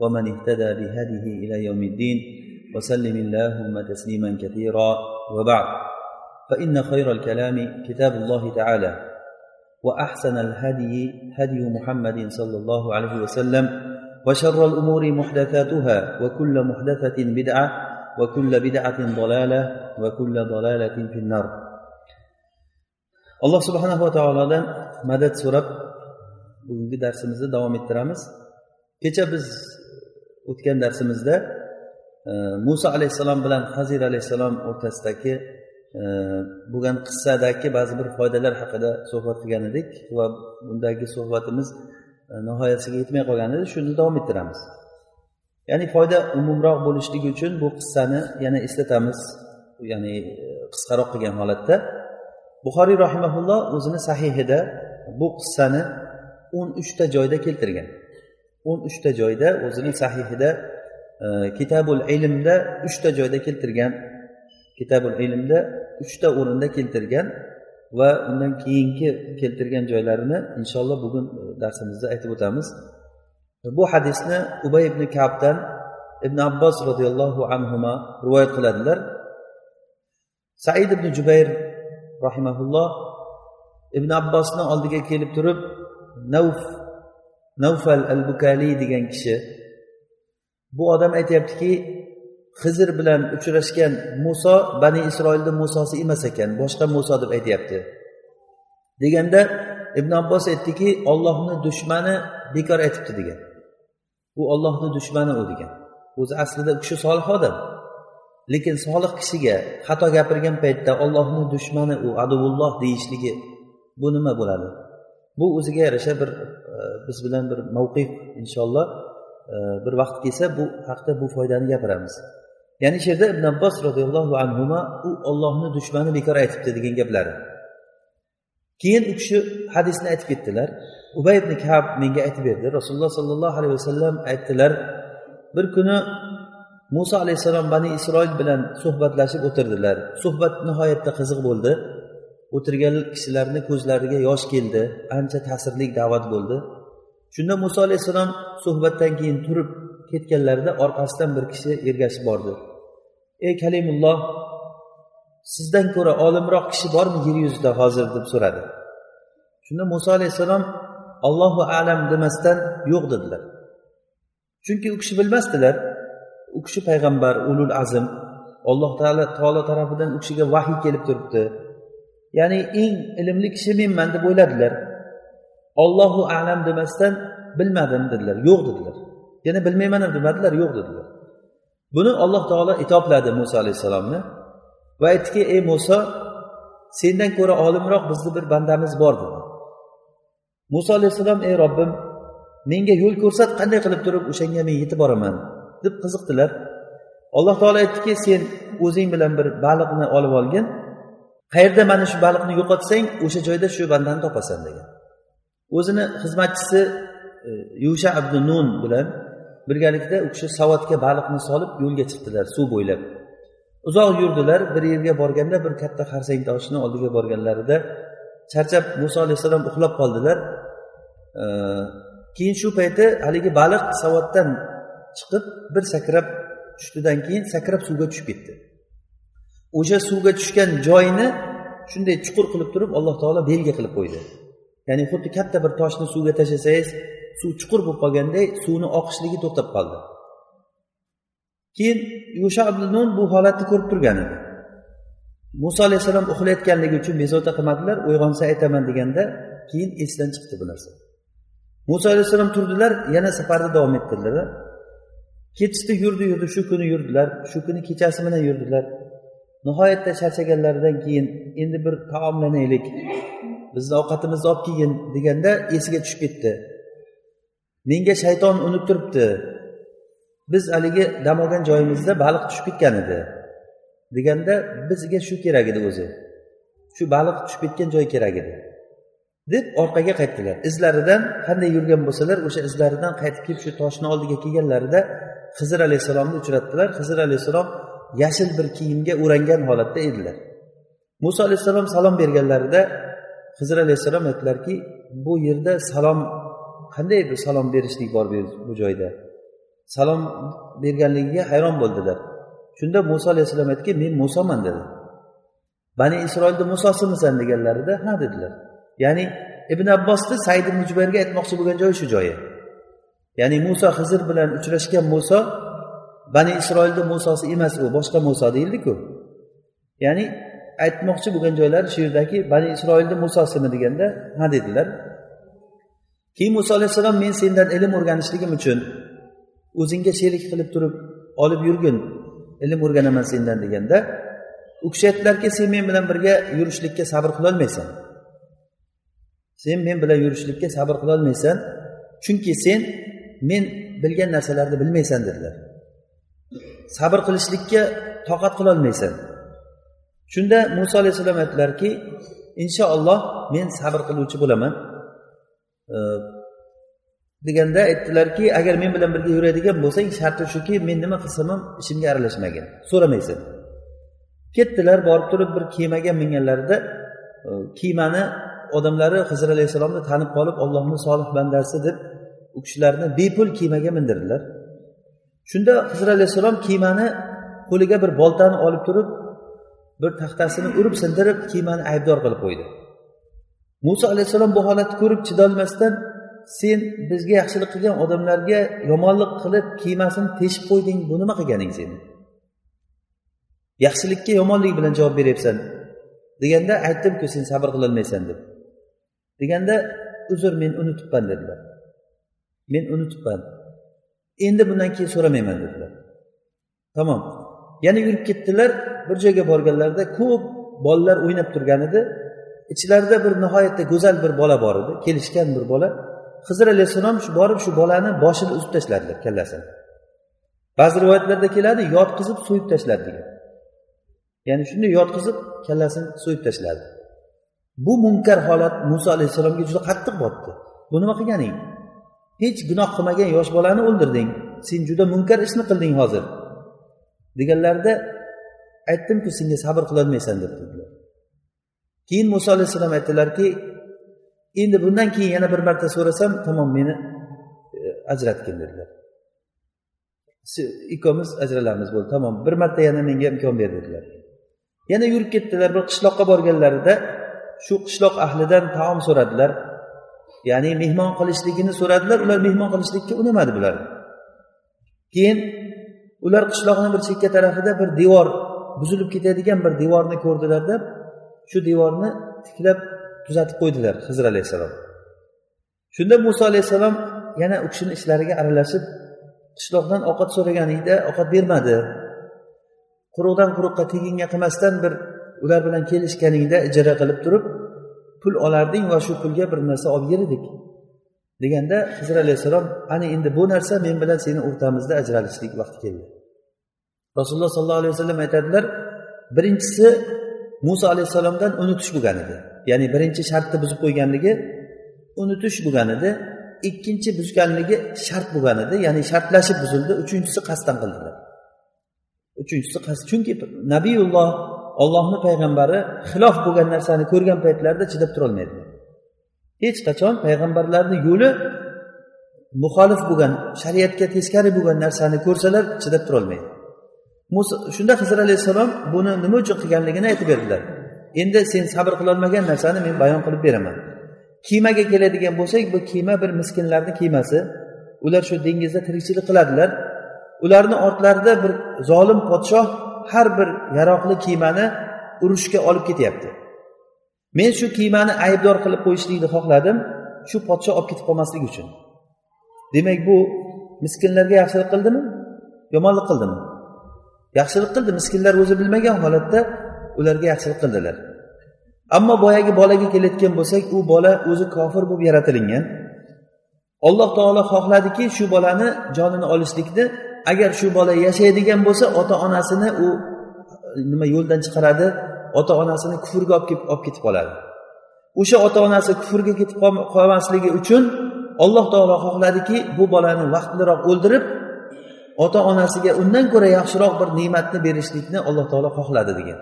ومن اهتدى بهديه إلى يوم الدين وسلم اللهم تسليما كثيرا. وبعد فإن خير الكلام كتاب الله تعالى وأحسن الهدي هدي محمد صلى الله عليه وسلم وشر الأمور محدثاتها وكل محدثة بدعة وكل بدعة ضلالة وكل ضلالة في النار. Alloh subhanava taolodan madad so'rab bugungi darsimizni davom ettiramiz. Kecha biz o'tgan darsimizda e, muso alayhissalom bilan hazir alayhissalom o'rtasidagi e, bo'lgan qissadagi ba'zi bir foydalar haqida suhbat qilgan edik va bundagi suhbatimiz e, nihoyasiga yetmay qolgan edi. Shuni davom ettiramiz. Ya'ni foyda umumroq bo'lishligi uchun bu qissani yana eslatamiz ya'ni e, qisqaroq qilgan holatda. Buxoriy rahimaulloh o'zini sahihida bu qissani o'n uchta joyda keltirgan. O'n uchta joyda o'zini sahihida e, kitabul ilmda uchta joyda keltirgan kitabul ilmda uchta o'rinda keltirgan va undan keyingi keltirgan joylarini inshaalloh bugun e, darsimizda aytib o'tamiz. Bu hadisni ubay ibn kabdan ibn abbos roziyallohu anhu rivoyat qiladilar. Said ibn jubayr rahimaulloh ibn abbosni oldiga kelib turib navf navfal al bukali degan kishi bu odam aytyaptiki hizr bilan uchrashgan muso bani isroilni musosi emas ekan boshqa muso deb aytyapti. Deganda ibn abbos aytdiki ollohni dushmani bekor aytibdi degan. U ollohni dushmani u degan. O'zi aslida u kishi solih odam. Lekin solih kishiga xato gapirgan paytda ollohni dushmani u aduvulloh deyishligi bu nima bo'ladi? Bu o'ziga yarasha bir biz bilan bir mavqif inshaalloh e, bir vaqt kelsa bu haqida bu foydani gapiramiz. Ya'ni shu yerda ibn abbos roziyallohu anhu u ollohni dushmani bekor aytibdi degan gaplari. Keyin u kishi hadisni aytib ketdilar. Ubay ibn kab menga aytib berdi. Rasululloh sollallohu alayhi vasallam aytdilar bir kuni muso alayhissalom bani isroil bilan suhbatlashib o'tirdilar. Suhbat nihoyatda qiziq bo'ldi. O'tirgan kishilarni ko'zlariga yosh keldi ancha ta'sirli da'vat bo'ldi. Shunda muso alayhissalom suhbatdan keyin turib ketganlarida orqasidan bir kishi ergashib bordi. Ey kalimulloh sizdan ko'ra olimroq kishi bormi yer yuzida hozir? deb so'radi. Shunda muso alayhissalom allohu alam demasdan yo'q dedilar. Chunki u kishi bilmasdilar u kishi payg'ambar ulul azm alloh taolo tarafidan u kishiga vahiy kelib turibdi. Ya'ni eng ilmli kishi menman deb o'yladilar. Ollohu alam demasdan bilmadim dedilar. Yo'q dedilar. Yana bilmayman ham demadilar yo'q dedilar. Buni alloh taolo itobladi muso alayhissalomni va aytdiki ey muso sendan ko'ra olimroq bizni bir bandamiz bor dedi. Muso alayhissalom ey robbim menga yo'l ko'rsat qanday qilib turib o'shanga men yetib boraman? deb qiziqdilar. Alloh taolo aytdiki sen o'zing bilan bir baliqni olib olgin qayerda mana shu baliqni yo'qotsang o'sha joyda shu bandani topasan degan. O'zini xizmatchisi e, yusha abdu nun bilan birgalikda u kishi savatga baliqni solib yo'lga chiqdilar suv bo'ylab. Uzoq yurdilar bir yerga borganda bir katta xarsang toshni oldiga borganlarida charchab muso alayhissalom uxlab qoldilar. E, keyin shu payti haligi baliq savatdan chiqib bir sakrab tushdidan keyin sakrab suvga tushib ketdi. O'sha suvga tushgan joyini shunday chuqur qilib turib alloh taolo belgi qilib qo'ydi. Ya'ni xuddi katta bir toshni suvga tashlasangiz suv chuqur bo'lib qolganday suvni oqishligi to'xtab qoldi. Keyin yusha nun bu holatni ko'rib turgan edi. Muso alayhissalom uxlayotganligi uchun bezovta qilmadilar uyg'onsa aytaman deganda keyin esidan chiqdi bu narsa. Muso alayhissalom turdilar yana safarni davom ettirdilar. Ketishdi yurdi yurdi shu kuni yurdilar shu kuni kechasi bilan yurdilar. Nihoyatda charchaganlaridan keyin endi bir taomlanaylik bizni ovqatimizni olib kelgin deganda esiga tushib ketdi. Menga shayton unuttiribdi biz haligi dam olgan joyimizda baliq tushib ketgan edi deganda bizga shu kerak edi o'zi. Shu baliq tushib ketgan joy kerak edi. Deb orqaga qaytdilar. Izlaridan qanday yurgan bo'lsalar o'sha izlaridan qaytib kelib shu toshni oldiga kelganlarida hizr alayhissalomni uchratdilar. Hizr alayhissalom yashil bir kiyimga o'rangan holatda edilar. Muso alayhissalom salom berganlarida hizr alayhissalom aytdilarki bu yerda salom qanday bir salom berishlik bor bu joyda. Salom berganligiga hayron bo'ldilar. Shunda muso alayhissalom aytdiki men musoman dedi. Bani isroilni musosimisan deganlarida ha dedilar. Ya'ni ibn abbosni said ibn jubayrga aytmoqchi bo'lgan joyi shu joyi. Ya'ni muso hizr bilan uchrashgan muso bani isroilni musosi emas u boshqa muso deyildiku. Ya'ni aytmoqchi bo'lgan joylari shu yerdagi bani isroilni musosimi deganda ha dedilar. Keyin muso alayhissalom men sendan ilm o'rganishligim uchun o'zingga sherik qilib turib olib yurgin ilm o'rganaman sendan deganda u kishi aytdilarki sen men bilan birga yurishlikka sabr qilolmaysan. Sen men bilan yurishlikka sabr qilolmaysan. Chunki sen men bilgan narsalarni bilmaysan dedilar. Sabr qilishlikka toqat qilolmaysan. Shunda muso alayhissalom aytdilarki inshaalloh men sabr qiluvchi bo'laman. Deganda aytdilarki agar men bilan birga yuradigan bo'lsang sharti shuki men nima qilsam ham ishimga aralashmagin. So'ramaysan. Ketdilar borib turib bir kemaga minganlarida e, kemani odamlari hizr alayhissalomni tanib qolib ollohni solih bandasi deb u kishilarni bepul kemaga mindirdilar. Shunda hizr alayhissalom kemani qo'liga bir boltani olib turib bir taxtasini urib sindirib kemani aybdor qilib qo'ydi. Muso alayhissalom bu holatni ko'rib chidolmasdan sen bizga yaxshilik qilgan odamlarga yomonlik qilib kiymasini teshib qo'yding bu nima qilganing seni? Yaxshilikka yomonlik bilan javob beryapsan. Deganda aytdimku sen sabr qilolmaysan deb deganda uzr men unutibman dedilar. Men unutibman. Endi bundan keyin so'ramayman dedilar. Tamom yana yurib ketdilar. Bir joyga borganlarida ko'p bolalar o'ynab turgan edi. Ichlarida bir nihoyatda go'zal bir bola bor edi. Kelishgan bir bola. Hizr alayhissalom shu borib shu bolani boshini uzib tashladilar kallasini ba'zi rivoyatlarda keladi yotqizib so'yib tashladi degan. Ya'ni shunday yotqizib kallasini so'yib tashladi. Bu munkar holat muso alayhissalomga juda qattiq botdi. Bu nima qilganing? Hech gunoh qilmagan yosh bolani o'ldirding. Sen juda munkar ishni qilding hozir. Deganlarida aytdimku senga sabr qilolmaysan deb dedilar. Keyin muso alayhissalom aytdilarki endi bundan keyin yana bir marta so'rasam tamom meni e, ajratgin dedilar. Ikkovimiz ajralamiz bo'ldi tamom. Bir marta yana menga imkon ber dedilar. Yana yurib ketdilar bir qishloqqa borganlarida shu qishloq ahlidan taom so'radilar. Ya'ni mehmon qilishligini so'radilar ular mehmon qilishlikka unamadi bular. Keyin ular qishloqni bir chekka tarafida bir devor buzilib ketadigan bir devorni ko'rdilarda shu devorni tiklab tuzatib qo'ydilar hizr alayhissalom. Shunda muso alayhissalom yana u kishini ishlariga aralashib qishloqdan ovqat so'raganingda ovqat bermadi. Quruqdan quruqqa teginga qilmasdan bir ular bilan kelishganingda ijara qilib turib pul olarding va shu pulga bir narsa olib yer edik. Deganda hizr alayhissalom ana endi bu narsa men bilan seni o'rtamizda ajralishlik vaqti keldi. Rasululloh sollallohu alayhi vasallam aytadilar birinchisi muso alayhissalomdan unutish bo'lgan edi. Ya'ni birinchi shartni buzib qo'yganligi unutish bo'lgan edi. Ikkinchi buzganligi shart bo'lgan edi. Ya'ni shartlashib buzildi. Uchinchisi qasddan qildilar. Uchinchisi qasd. Chunki nabiyulloh ollohni payg'ambari xilof bo'lgan narsani ko'rgan paytlarida chidab turolmaydi. Hech qachon payg'ambarlarni yo'li muxolif bo'lgan shariatga teskari bo'lgan narsani ko'rsalar chidab turolmaydi. Shunda hizr alayhissalom buni nima uchun qilganligini aytib berdilar. Endi sen sabr qilolmagan narsani men bayon qilib beraman. Kemaga keladigan bo'lsak bu kema bir miskinlarni kemasi. Ular shu dengizda tirikchilik qiladilar. Ularni ortlarida bir zolim podshoh har bir yaroqli kemani urushga olib ketyapti. Men shu kemani aybdor qilib qo'yishlikni xohladim shu podsho olib ketib qolmasligi uchun. Demak bu miskinlarga yaxshilik qildimi yomonlik qildimi? Yaxshilik qildi miskinlar o'zi bilmagan holatda ularga yaxshilik qildilar. Ammo boyagi bolaga kelayotgan bo'lsak u bola o'zi kofir bo'lib yaratilingan. Alloh taolo xohladiki shu bolani jonini olishlikni agar shu bola yashaydigan bo'lsa ota onasini u e, nima yo'ldan chiqaradi ota onasini kufrga olib ketib qoladi. O'sha ota onasi kufrga ketib qolmasligi uchun alloh taolo xohladiki bu bolani vaqtliroq o'ldirib ota onasiga undan ko'ra yaxshiroq bir ne'matni berishlikni alloh taolo xohladi degan.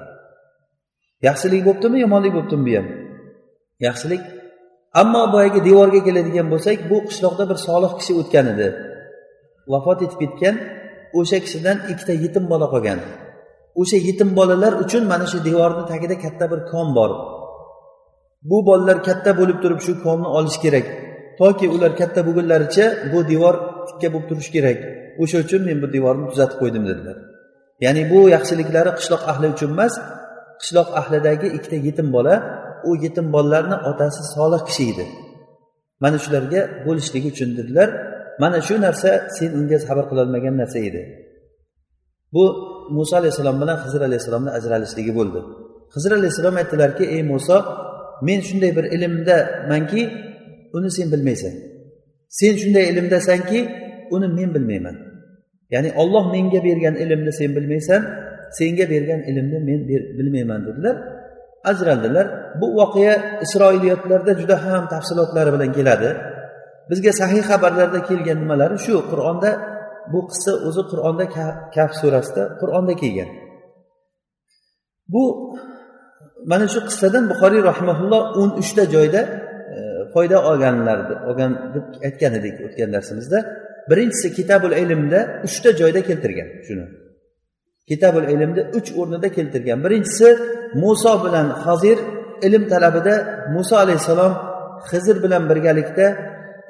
Yaxshilik bo'libdimi yomonlik bo'libdimi bu ham? Yaxshilik. Ammo boyagi devorga keladigan bo'lsak bu qishloqda bir solih kishi o'tgan edi. Vafot etib ketgan o'sha kishidan ikkita yetim bola qolgan. O'sha yetim bolalar uchun mana shu devorni tagida katta bir kon bor. Bu bolalar katta bo'lib turib shu konni olish kerak. Toki ular katta bo'lgunlaricha bu devor tikka bo'lib turishi kerak. O'sha uchun men bu devorni tuzatib qo'ydim dedilar. Ya'ni bu yaxshiliklari qishloq ahli uchun emas qishloq ahlidagi ikkita yetim bola u yetim bolalarni otasi solih kishi edi. Mana shularga bo'lishligi uchun dedilar. Mana shu narsa sen unga sabr qilolmagan narsa edi. Bu muso alayhissalom bilan hizr alayhissalomni ajralishligi bo'ldi. Hizr alayhissalom aytdilarki ey muso men shunday bir ilmdamanki uni sen bilmaysan. Sen shunday ilmdasanki uni men bilmayman. Ya'ni olloh menga bergan ilmni sen bilmaysan senga bergan ilmni men bilmayman dedilar. Ajraldilar. Bu voqea isroiliyotlarda juda ham tafsilotlari bilan keladi. Bizga sahih xabarlarda kelgan nimalari shu. Qur'onda bu qissa o'zi qur'onda kaf surasida qur'onda kelgan. Bu mana shu qissadan buxoriy rahimaulloh o'n uchta joyda e, foyda olganlar olgan deb aytgan edik o'tgan darsimizda. Birinchisi kitabul ilmda uchta joyda keltirgan shuni. Kitabul ilmda uch o'rnida keltirgan. Birinchisi muso bilan hozir ilm talabida muso alayhissalom hizr bilan birgalikda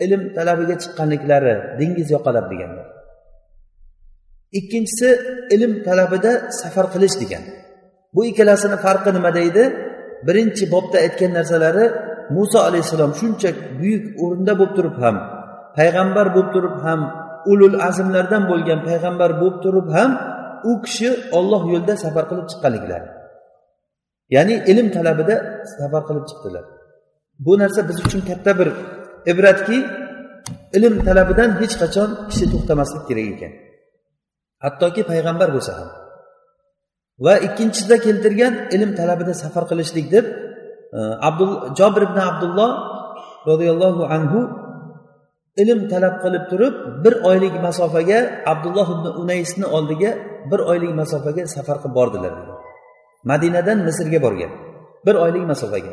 ilm talabiga chiqqanliklari dengiz yoqalab deganlar ikkinchisi ilm talabida safar qilish degan bu ikkalasini farqi nimada edi birinchi bobda aytgan narsalari muso alayhissalom shuncha buyuk o'rinda bo'lib turib ham payg'ambar bo'lib turib ham ulul azmlardan bo'lgan payg'ambar bo'lib turib ham u kishi olloh yo'lida safar qilib chiqqanliklari. Ya'ni ilm talabida safar qilib chiqdilar. Bu narsa biz uchun katta bir ibratki ilm talabidan hech qachon kishi to'xtamaslik kerak ekan. Hattoki payg'ambar bo'lsa ham. Va ikkinchisida keltirgan ilm talabida safar qilishlik deb e, abdul jobir ibn abdulloh roziyallohu anhu ilm talab qilib turib bir oylik masofaga abdulloh ibn unaysni oldiga bir oylik masofaga safar qilib bordilar. Madinadan misrga borgan. Bir oylik masofaga.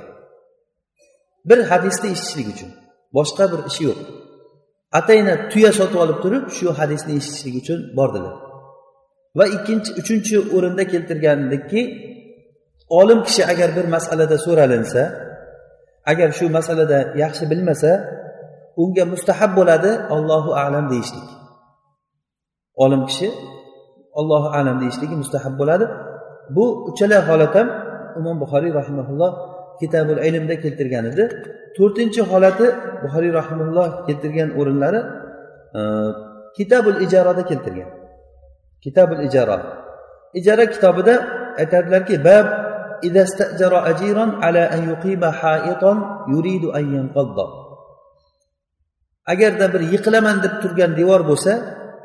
Bir hadisni eshitishlik uchun. Boshqa bir ishi yo'q. Atayna tuya sotib olib turib shu hadisni eshitishlik uchun bordilar. Va ikkinchi uchinchi o'rinda keltirgandiki olim kishi agar bir masalada so'ralinsa agar shu masalada yaxshi bilmasa unga mustahab bo'ladi ollohu alam deyishlik. Olim kishi ollohu alam deyishligi mustahab bo'ladi. Bu uchala holat ham imom buxoriy rahimaulloh kitabul ilmda keltirgan edi. To'rtinchi holati buxoriy rahimulloh keltirgan o'rinlari e, kitabul ijarada keltirgan. Kitabul ijara ijara kitobida aytadilarki bab agarda bir yiqilaman deb turgan devor bo'lsa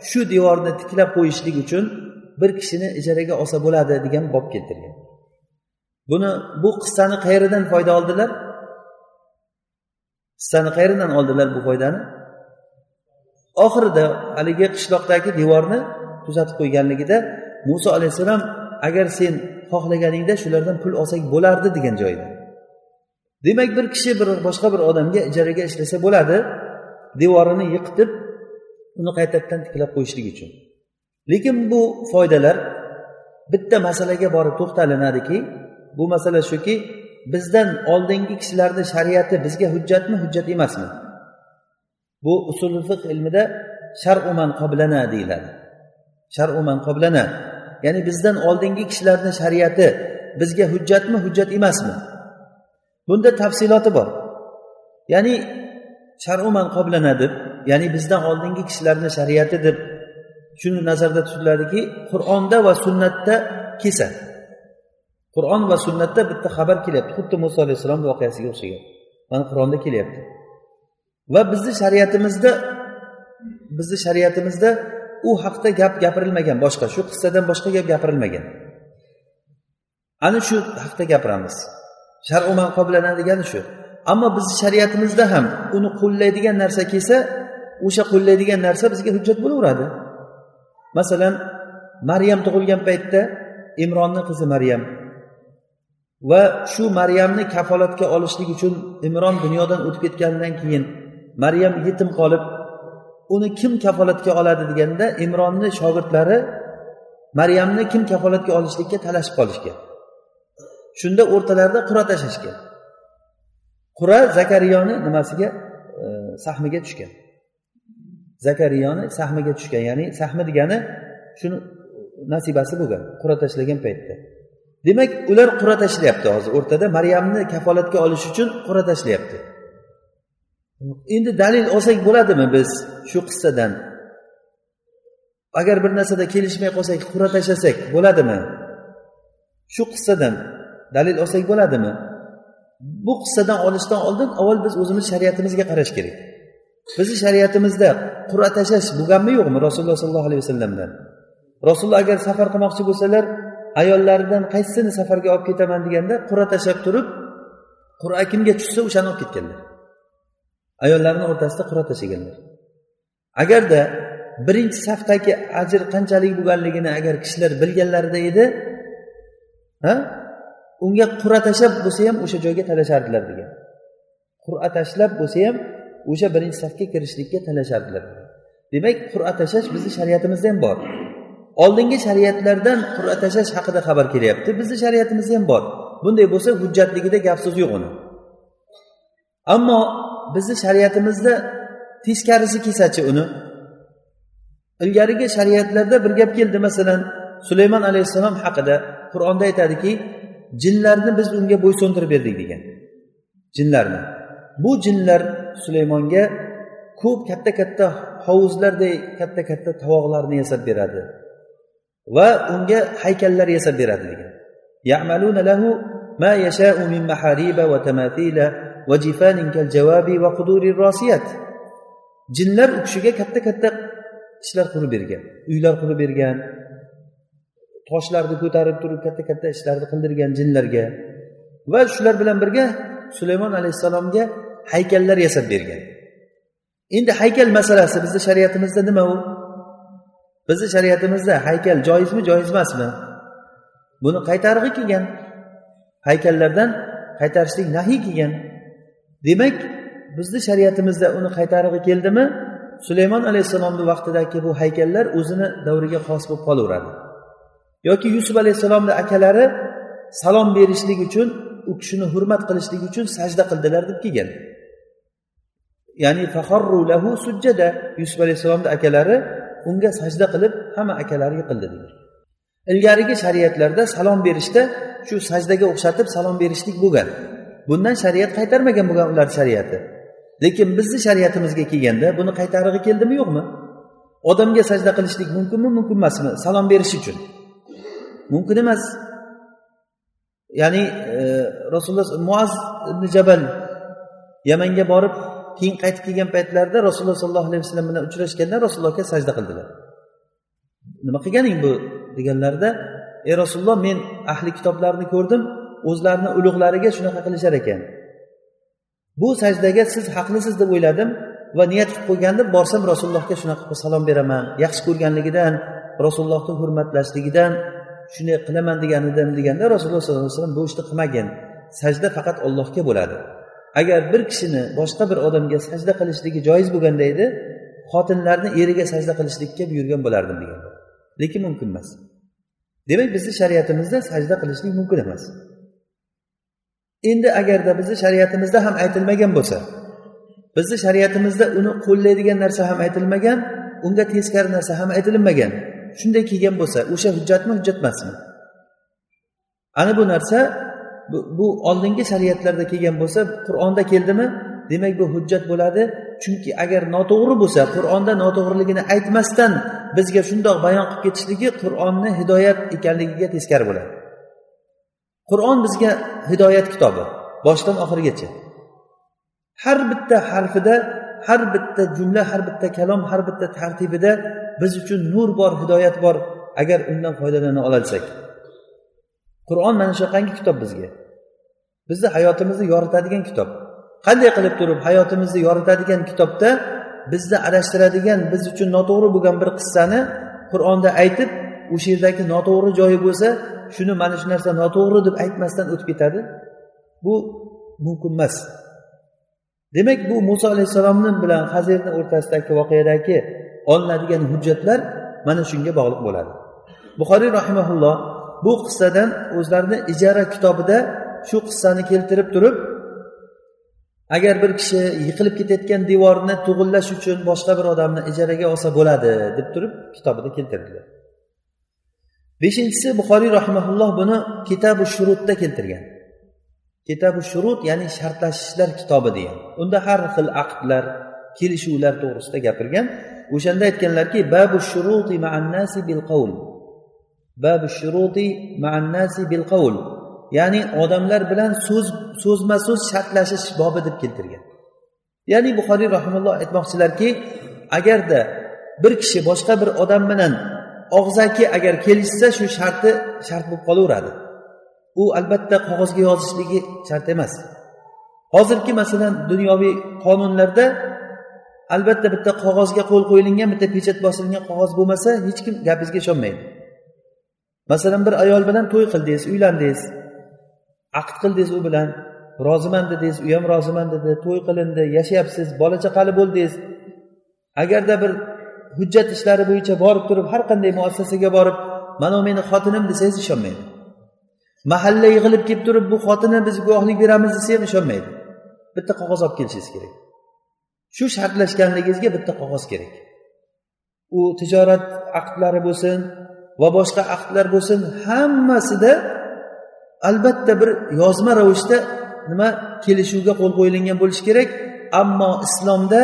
shu devorni tiklab qo'yishlik uchun bir kishini ijaraga olsa bo'ladi degan bob keltirgan. Buni bu qissani qayeridan foyda oldilar? Qissani qayerdan oldilar bu foydani? Oxirida haligi qishloqdagi devorni tuzatib qo'yganligida muso alayhissalom agar sen xohlaganingda shulardan pul olsak bo'lardi degan joyda. Demak bir kishi bir boshqa bir odamga ijaraga ishlasa bo'ladi devorini yiqitib uni qaytadan tiklab qo'yishlik uchun. Lekin bu foydalar bitta masalaga borib to'xtalinadiki bu masala shuki bizdan oldingi kishilarni shariati bizga hujjatmi? Hujjat emasmi? Bu usul fiq ilmida sharuman qoblana deyiladi. Sharuman qoblana. Ya'ni bizdan oldingi kishilarni shariati bizga hujjatmi? Hujjat emasmi? Bunda tafsiloti bor. Ya'ni sharuman qoblana deb ya'ni bizdan oldingi kishilarni shariati deb shuni nazarda tutiladiki qur'onda va sunnatda kelsa qur'on va sunnatda bitta xabar kelyapti. Xuddi muso alayhissalom voqeasiga o'xshagan. Mana qur'onda kelyapti. Va bizni shariatimizda bizni shariatimizda u haqda gap gapirilmagan. Boshqa shu qissadan boshqa gap gapirilmagan. Ana shu haqda gapiramiz. Sharu man degani shu. Ammo bizni shariatimizda ham uni qo'llaydigan narsa kelsa o'sha qo'llaydigan narsa bizga hujjat bo'laveradi. Masalan maryam tug'ilgan paytda imronni qizi maryam va shu maryamni kafolatga olishlik uchun imron dunyodan o'tib ketganidan keyin maryam yetim qolib uni kim kafolatga oladi? deganda imronni shogirdlari maryamni kim kafolatga olishlikka talashib qolishgan. Shunda o'rtalarida qur'a tashlashgan. Qur'a zakariyoni nimasiga? E, sahmiga tushgan. Zakariyoni sahmiga tushgan ya'ni sahmi degani shuni nasibasi bo'lgan qur'a tashlagan paytda. Demak ular qur'a tashlayapti hozir. O'rtada maryamni kafolatga olish uchun qur'a tashlayapti. Endi dalil olsak bo'ladimi biz shu qissadan? Agar bir narsada kelishmay qolsak qur'a tashlasak bo'ladimi? Shu qissadan dalil olsak bo'ladimi? Bu qissadan olishdan oldin avval biz o'zimiz shariatimizga qarash kerak. Bizni shariatimizda qur'a tashlash bo'lganmi yo'qmi rasululloh sollallohu alayhi vasallamdan? Rasululloh agar safar qilmoqchi bo'lsalar ayollaridan qaysisini safarga olib ketaman deganda qur'a tashlab turib qur'a kimga tushsa o'shani olib ketganlar. Ayollarni o'rtasida qur'a tashlaganlar. Agarda birinchi safdagi ajr qanchalik bo'lganligini agar kishilar bilganlarida edi ha? Unga qur'a tashlab bo'lsa ham o'sha joyga talashardilar degan. Qur'a tashlab bo'lsa ham o'sha birinchi safga kirishlikka talashardilar. Demak qur'a tashlash bizni shariatimizda ham bor. Oldingi shariatlardan qur'a tashlash haqida xabar kelyapti. Bizni shariatimizda ham bor. Bunday bo'lsa hujjatligida gap so'z yo'q uni. Ammo bizni shariatimizda teskarisi kelsachi uni. Ilgarigi shariatlarda bir gap keldi masalan sulaymon alayhissalom haqida qur'onda aytadiki jinlarni biz unga bo'ysundirib berdik degan. Jinlarni. Bu jinlar sulaymonga ko'p katta katta hovuzlarday katta katta tovoqlarni yasab beradi. Va unga haykallar yasab beradi degan lahu ma yasha'u min mahariba va tamathila va jifanin kal jawabi quduri jinlar u kishiga katta katta ishlar qurib bergan uylar qurib bergan toshlarni ko'tarib turib katta katta ishlarni qildirgan jinlarga va shular bilan birga sulaymon alayhissalomga haykallar yasab bergan. Endi haykal masalasi bizni shariatimizda nima u? Bizni shariatimizda haykal joizmi joiz emasmi buni qaytarg'i kelgan. Haykallardan qaytarishlik nahiy kelgan. Demak bizni shariatimizda uni qaytarig'i keldimi? Sulaymon alayhissalomni vaqtidagi bu haykallar o'zini davriga xos bo'lib qolaveradi. Yoki yusuf alayhissalomni akalari salom berishlik uchun u kishini hurmat qilishlik uchun sajda qildilar deb kelgan. Ya'ni faharru lahu sujjada. Yusuf alayhissalomni akalari unga sajda qilib hamma akalari yiqildi degan ilgarigi shariatlarda salom berishda shu sajdaga o'xshatib salom berishlik bo'lgan. Bundan shariat qaytarmagan bo'lgan ularni shariati. Lekin bizni shariatimizga kelganda buni qaytarig'i keldimi yo'qmi? Odamga sajda qilishlik mumkinmi mumkin emasmi salom berish uchun. Mumkin emas. Ya'ni e, rasululloh muaz ibn jabal yamanga borib keyin qaytib kelgan paytlarida rasululloh sollallohu alayhi vasallam bilan uchrashganda rasulullohga sajda qildilar. Nima qilganing bu deganlarida ey rasululloh men ahli kitoblarni ko'rdim o'zlarini ulug'lariga shunaqa qilishar ekan. Bu sajdaga siz haqlisiz deb o'yladim va niyat qilib qo'ygandim borsam rasulullohga shunaqa qilib salom beraman yaxshi ko'rganligidan rasulullohni hurmatlashligidan shunday qilaman degan edim deganda rasululloh sollallohu alayhi vasallam bu ishni qilmagin sajda faqat ollohga bo'ladi. Agar bir kishini boshqa bir odamga sajda qilishligi joiz bo'lganda edi xotinlarni eriga sajda qilishlikka buyurgan bo'lardim degan. Lekin mumkin emas. Demak bizni shariatimizda sajda qilishlik mumkin emas. Endi agarda bizni shariatimizda ham aytilmagan bo'lsa bizni shariatimizda uni qo'llaydigan narsa ham aytilmagan unga teskari narsa ham aytilmagan shunday kelgan bo'lsa o'sha hujjatmi hujjat emasmi? Ana bu narsa bu, bu oldingi shariatlarda kelgan bo'lsa qur'onda keldimi? Demak bu hujjat bo'ladi. Chunki agar noto'g'ri bo'lsa qur'onda noto'g'riligini aytmasdan bizga shundoq bayon qilib ketishligi qur'onni hidoyat ekanligiga teskari bo'ladi. Qur'on bizga hidoyat kitobi boshidan oxirigacha. Har bitta harfida har bitta jumla har bitta kalom har bitta tartibida biz uchun nur bor hidoyat bor agar undan foydalana olsak qur'on mana shunaqangi kitob bizga? Bizni hayotimizni yoritadigan kitob. Qanday qilib turib hayotimizni yoritadigan kitobda bizni adashtiradigan biz uchun noto'g'ri bo'lgan bir qissani qur'onda aytib o'sha yerdagi noto'g'ri joyi bo'lsa shuni mana shu narsa noto'g'ri deb aytmasdan o'tib ketadi. Bu mumkin emas. Demak bu muso alayhissalomni bilan hazirni o'rtasidagi voqeadagi olinadigan hujjatlar mana shunga bog'liq bo'ladi. Buxoriy rahimaulloh bu qissadan o'zlarini ijara kitobida shu qissani keltirib turib agar bir kishi yiqilib ketayotgan devorni tug'illash uchun boshqa bir odamni ijaraga olsa bo'ladi deb turib kitobida keltirdilar. Beshinchisi buxoriy rahimaulloh buni kitabu shurutda keltirgan. Kitabu shurut ya'ni shartlashishlar kitobi degan. Unda har xil aqdlar kelishuvlar to'g'risida gapirgan. O'shanda aytganlarki babu shuruti ma'annasi bil qavl babu shuruti ma'annasi bil qavl ya'ni odamlar bilan so'z so'zma so'z shartlashish bobi deb keltirgan. Ya'ni buxoriy rahimulloh aytmoqchilarki agarda bir kishi boshqa bir odam bilan og'zaki agar kelishsa shu sharti shart bo'lib qolaveradi. U albatta qog'ozga yozishligi shart emas. Hozirgi masalan dunyoviy qonunlarda albatta bitta qog'ozga qo'l qo'yilgan bitta pechat bosilgan qog'oz bo'lmasa hech kim gapingizga ishonmaydi. Masalan bir ayol bilan to'y qildingiz uylandingiz aqd qildingiz u bilan. Roziman dedingiz u ham roziman dedi to'y qilindi yashayapsiz bola chaqali bo'ldingiz agarda bir hujjat ishlari bo'yicha borib turib har qanday muassasaga borib mana meni xotinim desangiz ishonmaydi. Mahalla yig'ilib kelib turib bu xotini biz guvohlik beramiz desa ham ishonmaydi. Bitta qog'oz olib kelishingiz kerak. Shu shartlashganligingizga bitta qog'oz kerak. U tijorat aqdlari bo'lsin va boshqa aqdlar bo'lsin hammasida albatta bir yozma ravishda nima kelishuvga qo'l qo'yilgan bo'lishi kerak. Ammo islomda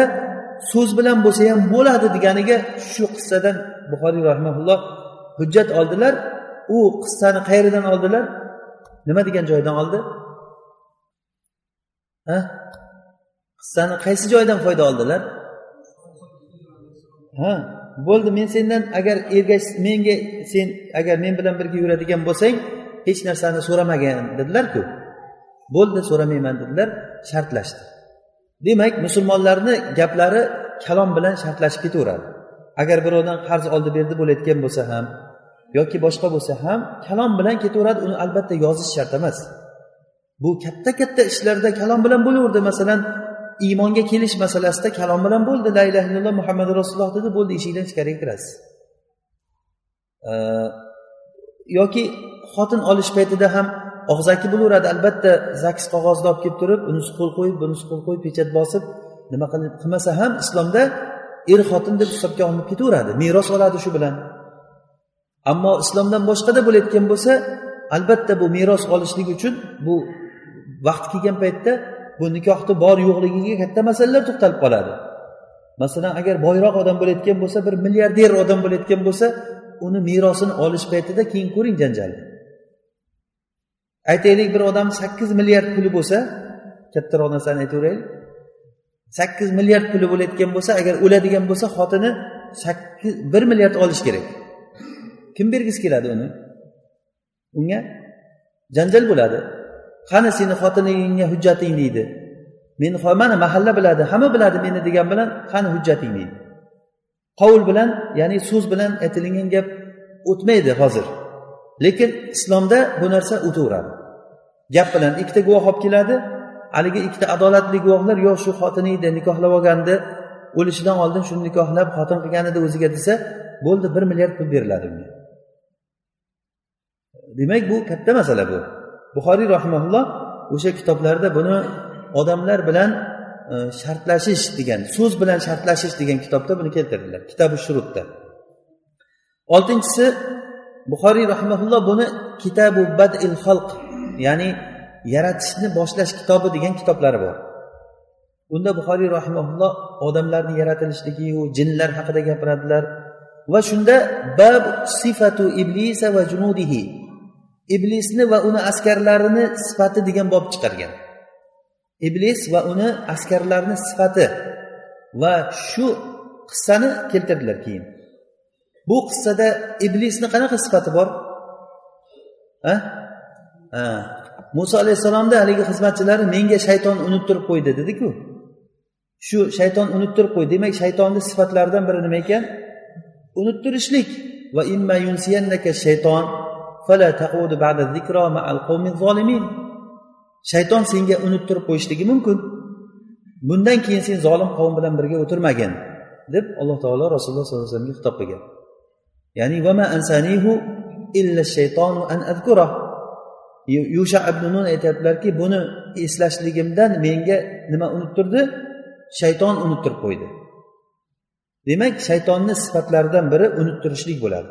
so'z bilan bo'lsa ham bo'ladi deganiga shu qissadan buxoriy rahmaulloh hujjat oldilar. U qissani qayeridan oldilar. Nima degan joydan oldi? Ha? Qissani qaysi joydan foyda oldilar? Ha? Bo'ldi. Men sendan agar ergash menga sen agar men bilan birga yuradigan bo'lsang hech narsani so'ramagin dedilarku. Bo'ldi so'ramayman dedilar. Shartlashdi. Demak musulmonlarni gaplari kalom bilan shartlashib ketaveradi. Agar birovdan qarz oldi berdi bo'layotgan bo'lsa ham yoki boshqa bo'lsa ham kalom bilan ketaveradi. Uni albatta yozish shart emas. Bu katta katta ishlarda kalom bilan bo'laverdi. Masalan iymonga kelish masalasida kalom bilan bo'ldi. La illaha illalloh muhammad rasululloh dedi bo'ldi eshikdan ichkariga kirasiz yoki xotin olish paytida ham og'zaki bo'laveradi. Albatta zaks qog'ozni olib kelib turib unisi qo'l qo'yib bunisi qo'l qo'yib pechat bosib nima qilmasa ham islomda er xotin deb hisobga olinib ketaveradi. Meros oladi shu bilan. Ammo islomdan boshqada bo'layotgan bo'lsa albatta bu meros olishlik uchun bu vaqt kelgan paytda bu nikohni bor yo'qligiga katta masalalar to'xtalib qoladi. Masalan agar boyroq odam bo'layotgan bo'lsa bir milliarder odam bo'layotgan bo'lsa uni merosini olish paytida keyin ko'ring janjalni aytaylik bir odam sakkiz milliard puli bo'lsa kattaroq narsani aytaveraylik. Sakkiz milliard puli bo'layotgan bo'lsa agar o'ladigan bo'lsa xotini sakkiz bir milliard olishi kerak. Kim bergisi keladi uni? Unga janjal bo'ladi. Qani seni xotiningga hujjating deydi. Meni mana mahalla biladi hamma biladi meni degan bilan qani hujjating deydi. Qovul bilan ya'ni so'z bilan aytilingan gap o'tmaydi hozir. Lekin islomda bu narsa o'taveradi. Gap bilan ikkita guvoh olib keladi haligi ikkita adolatli guvohlar yo shu xotiningni nikohlab olgandi o'lishidan oldin shuni nikohlab xotin qilgan edi o'ziga desa bo'ldi bir milliard pul beriladi unga demak bu katta masala bu. Buxoriy rahimaulloh o'sha kitoblarida buni odamlar bilan e, shartlashish degan so'z bilan shartlashish degan kitobda buni keltirdilar. Kitabi shurutda. Oltinchisi buxoriy rahimaulloh buni kitabu badil xalq ya'ni yaratishni boshlash kitobi degan kitoblari bor. Unda buxoriy rahimaulloh odamlarni yaratilishligi jinlar haqida gapiradilar va shunda bab sifatu iblisa va junudihi iblisni va uni askarlarini sifati degan bob chiqargan. Iblis va uni askarlarini sifati va shu qissani keltirdilar keyin. Bu qissada iblisni qanaqa sifati bor? Ha? Ha. Muso alayhissalomni haligi xizmatchilari menga shayton unuttirib qo'ydi dediku. Shu shayton unuttirib qo'ydi. Demak shaytonni sifatlaridan biri nima ekan? Unuttirishlik. Va imma shayton. Ba'da zolimin shayton senga unuttirib qo'yishligi mumkin. Bundan keyin sen zolim qavm bilan birga o'tirmagin deb alloh taolo rasululloh sollallohu alayhi vasallamga xitob qilgan. Ya'ni vama ansanihu illa shaytonu an adkura yusha ibn nun aytyaptilarki buni eslashligimdan menga nima unuttirdi shayton unuttirib qo'ydi. Demak shaytonni sifatlaridan biri unuttirishlik bo'ladi.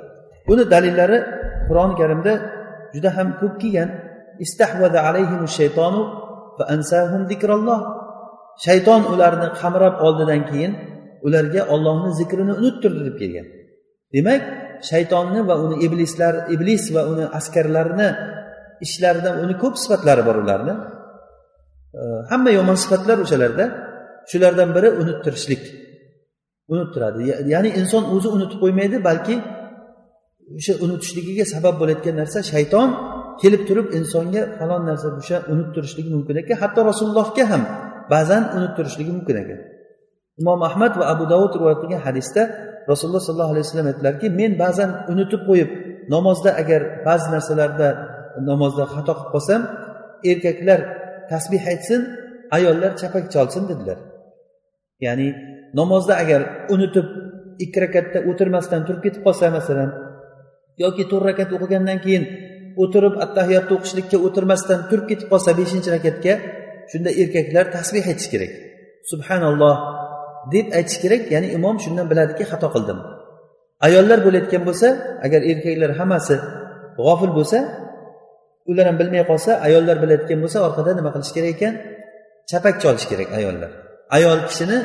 Buni dalillari qur'oni karimda juda ham ko'p kelgan. Shayton ularni qamrab oldidan keyin ularga ollohni zikrini unuttirdi deb kelgan. Demak shaytonni va uni iblislar iblis va uni askarlarini ishlaridan uni ko'p sifatlari bor ularni. Hamma yomon sifatlar o'shalarda. Shulardan biri unuttirishlik. Unuttiradi. Ya'ni inson o'zi unutib qo'ymaydi balki o'sha unutishligiga sabab bo'layotgan narsa shayton kelib turib insonga falon narsa o'sha unuttirishligi mumkin ekan. Hatto rasulullohga ham ba'zan unuttirishligi mumkin ekan. Imom ahmad va abu davud rivoyat qilgan hadisda rasululloh sollallohu alayhi vasallam aytdilarki men ba'zan unutib qo'yib namozda agar ba'zi narsalarda namozda xato qilib qolsam erkaklar tasbih aytsin ayollar chapak cholsin dedilar. Ya'ni namozda agar unutib ikki rakatda o'tirmasdan turib ketib qolsa masalan yoki to'rt rakat o'qigandan keyin o'tirib attahiyotni o'qishlikka o'tirmasdan turib ketib qolsa beshinchi rakatga shunda erkaklar tasbeh aytish kerak. Subhanalloh deb aytish kerak ya'ni imom shundan biladiki xato qildim. Ayollar bo'layotgan bo'lsa agar erkaklar hammasi g'ofil bo'lsa ular ham bilmay qolsa ayollar bilayotgan bo'lsa orqada nima qilish kerak ekan? Chapak cholish kerak ayollar. Ayol kishini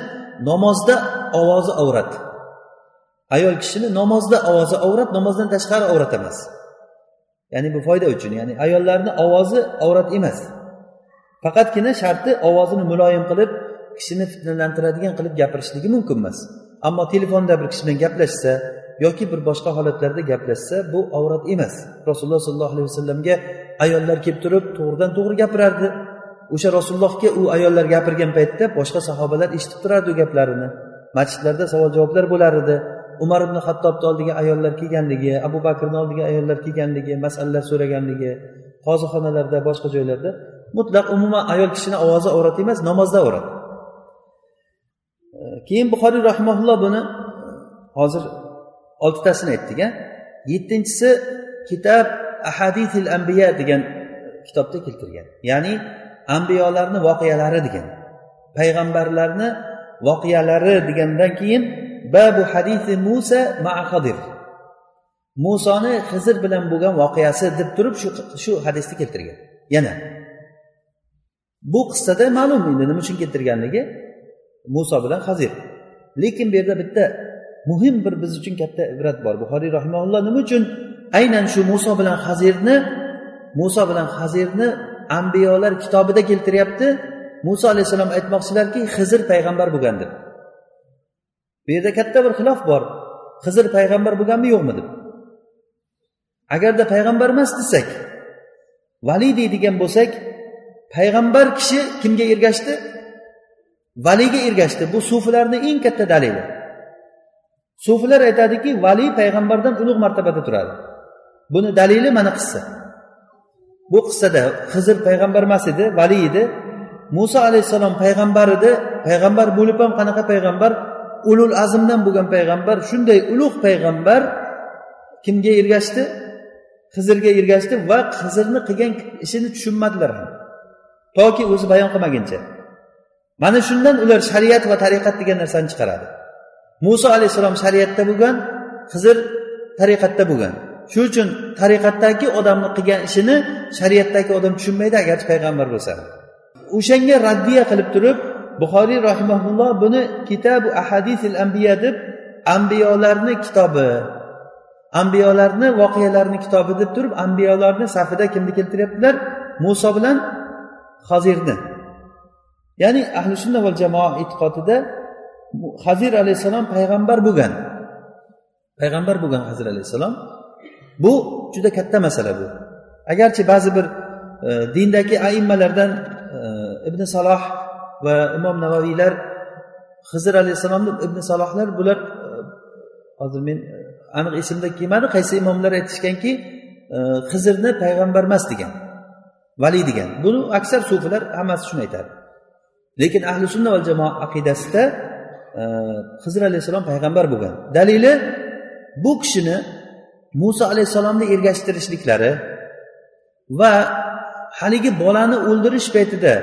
namozda ovozi avrat ayol kishini namozda ovozi avrat namozdan tashqari avrat emas. Ya'ni bu foyda uchun ya'ni ayollarni ovozi avrat emas. Faqatgina sharti ovozini muloyim qilib kishini fitnalantiradigan qilib gapirishligi mumkin emas. Ammo telefonda bir kishi bilan gaplashsa yoki bir boshqa holatlarda gaplashsa bu avrat emas. Rasululloh sollallohu alayhi vasallamga ayollar kelib turib to'g'ridan to'g'ri gapirardi. O'sha rasulullohga u ayollar gapirgan paytda boshqa sahobalar eshitib turardi u gaplarini. Masjidlarda savol javoblar bo'lar edi. Umar ibn hattobni oldiga ayollar kelganligi abu bakrni oldiga ayollar kelganligi masalalar so'raganligi qozixonalarda boshqa joylarda mutlaq umuman ayol kishini ovozi avrat emas namozda avrat. Keyin buxoriy rahmaulloh buni e, hozir oltitasini aytdik a yettinchisi kitob ahaditil ambiya degan kitobda keltirgan. Ya'ni ambiyolarni voqealari degan payg'ambarlarni voqealari degandan keyin babu hadisi musa maa hadir musoni hizr bilan bo'lgan voqeasi deb turib shu shu hadisni keltirgan. Yana. Bu qissada ma'lum endi nima uchun keltirganligi? Muso bilan hazir lekin bu yerda bitta muhim bir biz uchun katta ibrat bor. Buxoriy rahimaulloh nima uchun aynan shu muso bilan hazirni muso bilan hazirni ambiyolar kitobida keltiryapti? Muso alayhissalom aytmoqchilarki hizr payg'ambar bo'lgan deb bu yerda katta bir xilof bor. Hizr payg'ambar bo'lganmi yo'qmi deb. Agarda payg'ambar emas desak valiy deydigan bo'lsak payg'ambar kishi kimga ergashdi? Valiyga ergashdi. Bu sufilarni eng katta dalili. Sufilar aytadiki valiy payg'ambardan ulug' martabada turadi. Buni dalili mana qissa. Bu qissada hizr payg'ambar emas edi valiy edi. Muso alayhissalom payg'ambar edi. Payg'ambar bo'lib ham qanaqa payg'ambar? Ulul azmdan bo'lgan payg'ambar shunday ulug' payg'ambar kimga ergashdi? Hizrga ergashdi va hizrni qilgan ishini tushunmadilar. Ham toki o'zi bayon qilmaguncha. Mana shundan ular shariat va tariqat degan narsani chiqaradi. Muso alayhissalom shariatda bo'lgan hizr tariqatda bo'lgan. Shuning uchun tariqatdagi odamni qilgan ishini shariatdagi odam tushunmaydi agarchi payg'ambar bo'lsa. O'shanga raddiya qilib turib buxoriy rahimaulloh buni kitabu ahadisil ambiya deb ambiyolarni kitobi ambiyolarni voqealarini kitobi deb turib ambiyolarni safida kimni keltiryaptilar? Muso bilan hazirni ya'ni ahli sunna va jamoa e'tiqodida hazir alayhissalom payg'ambar bo'lgan. Payg'ambar bo'lgan hazir alayhissalom. Bu juda katta masala bu. Agarchi ba'zi bir e, dindagi aimmalardan e, ibn saloh va imom navoiylar hizr alayhissalomni ibn salohlar bular e, hozir men e, aniq esimda kelmadi qaysi imomlar aytishganki e, hizrni payg'ambar emas degan valiy degan. Buni aksar sufilar hammasi shuni aytadi. Lekin ahli sunna va jamoa aqidasida hizr alayhissalom payg'ambar bo'lgan. Dalili bu kishini muso alayhissalomni ergashtirishliklari va haligi bolani o'ldirish paytida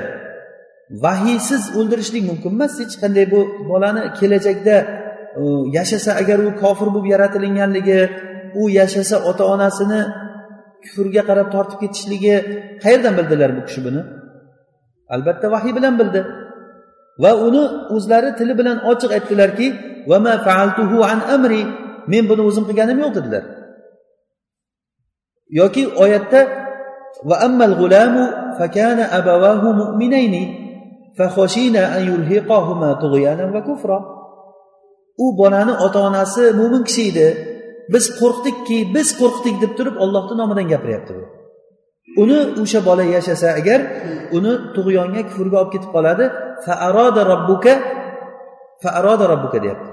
vahiysiz o'ldirishlik mumkin emas. Hech qanday bu bolani kelajakda yashasa agar u kofir bo'lib yaratilinganligi u yashasa ota onasini kufrga qarab tortib ketishligi qayerdan bildilar bu kishi buni? Albatta vahiy bilan bildi. Va uni o'zlari tili bilan ochiq aytdilarki men buni o'zim qilganim yo'q dedilar. Yoki oyatda va ammal g'ulamu fakana abawahu mu'minayni. Fakhashina an yulhiqahuma tughyanan va u bolani ota onasi mo'min kishi edi. Biz qo'rqdikki biz qo'rqdik deb turib ollohni nomidan gapiryapti bu uni o'sha bola yashasa agar uni tug'yonga kufrga olib ketib qoladi faaroda robbuka faaroda robbuka deyapti.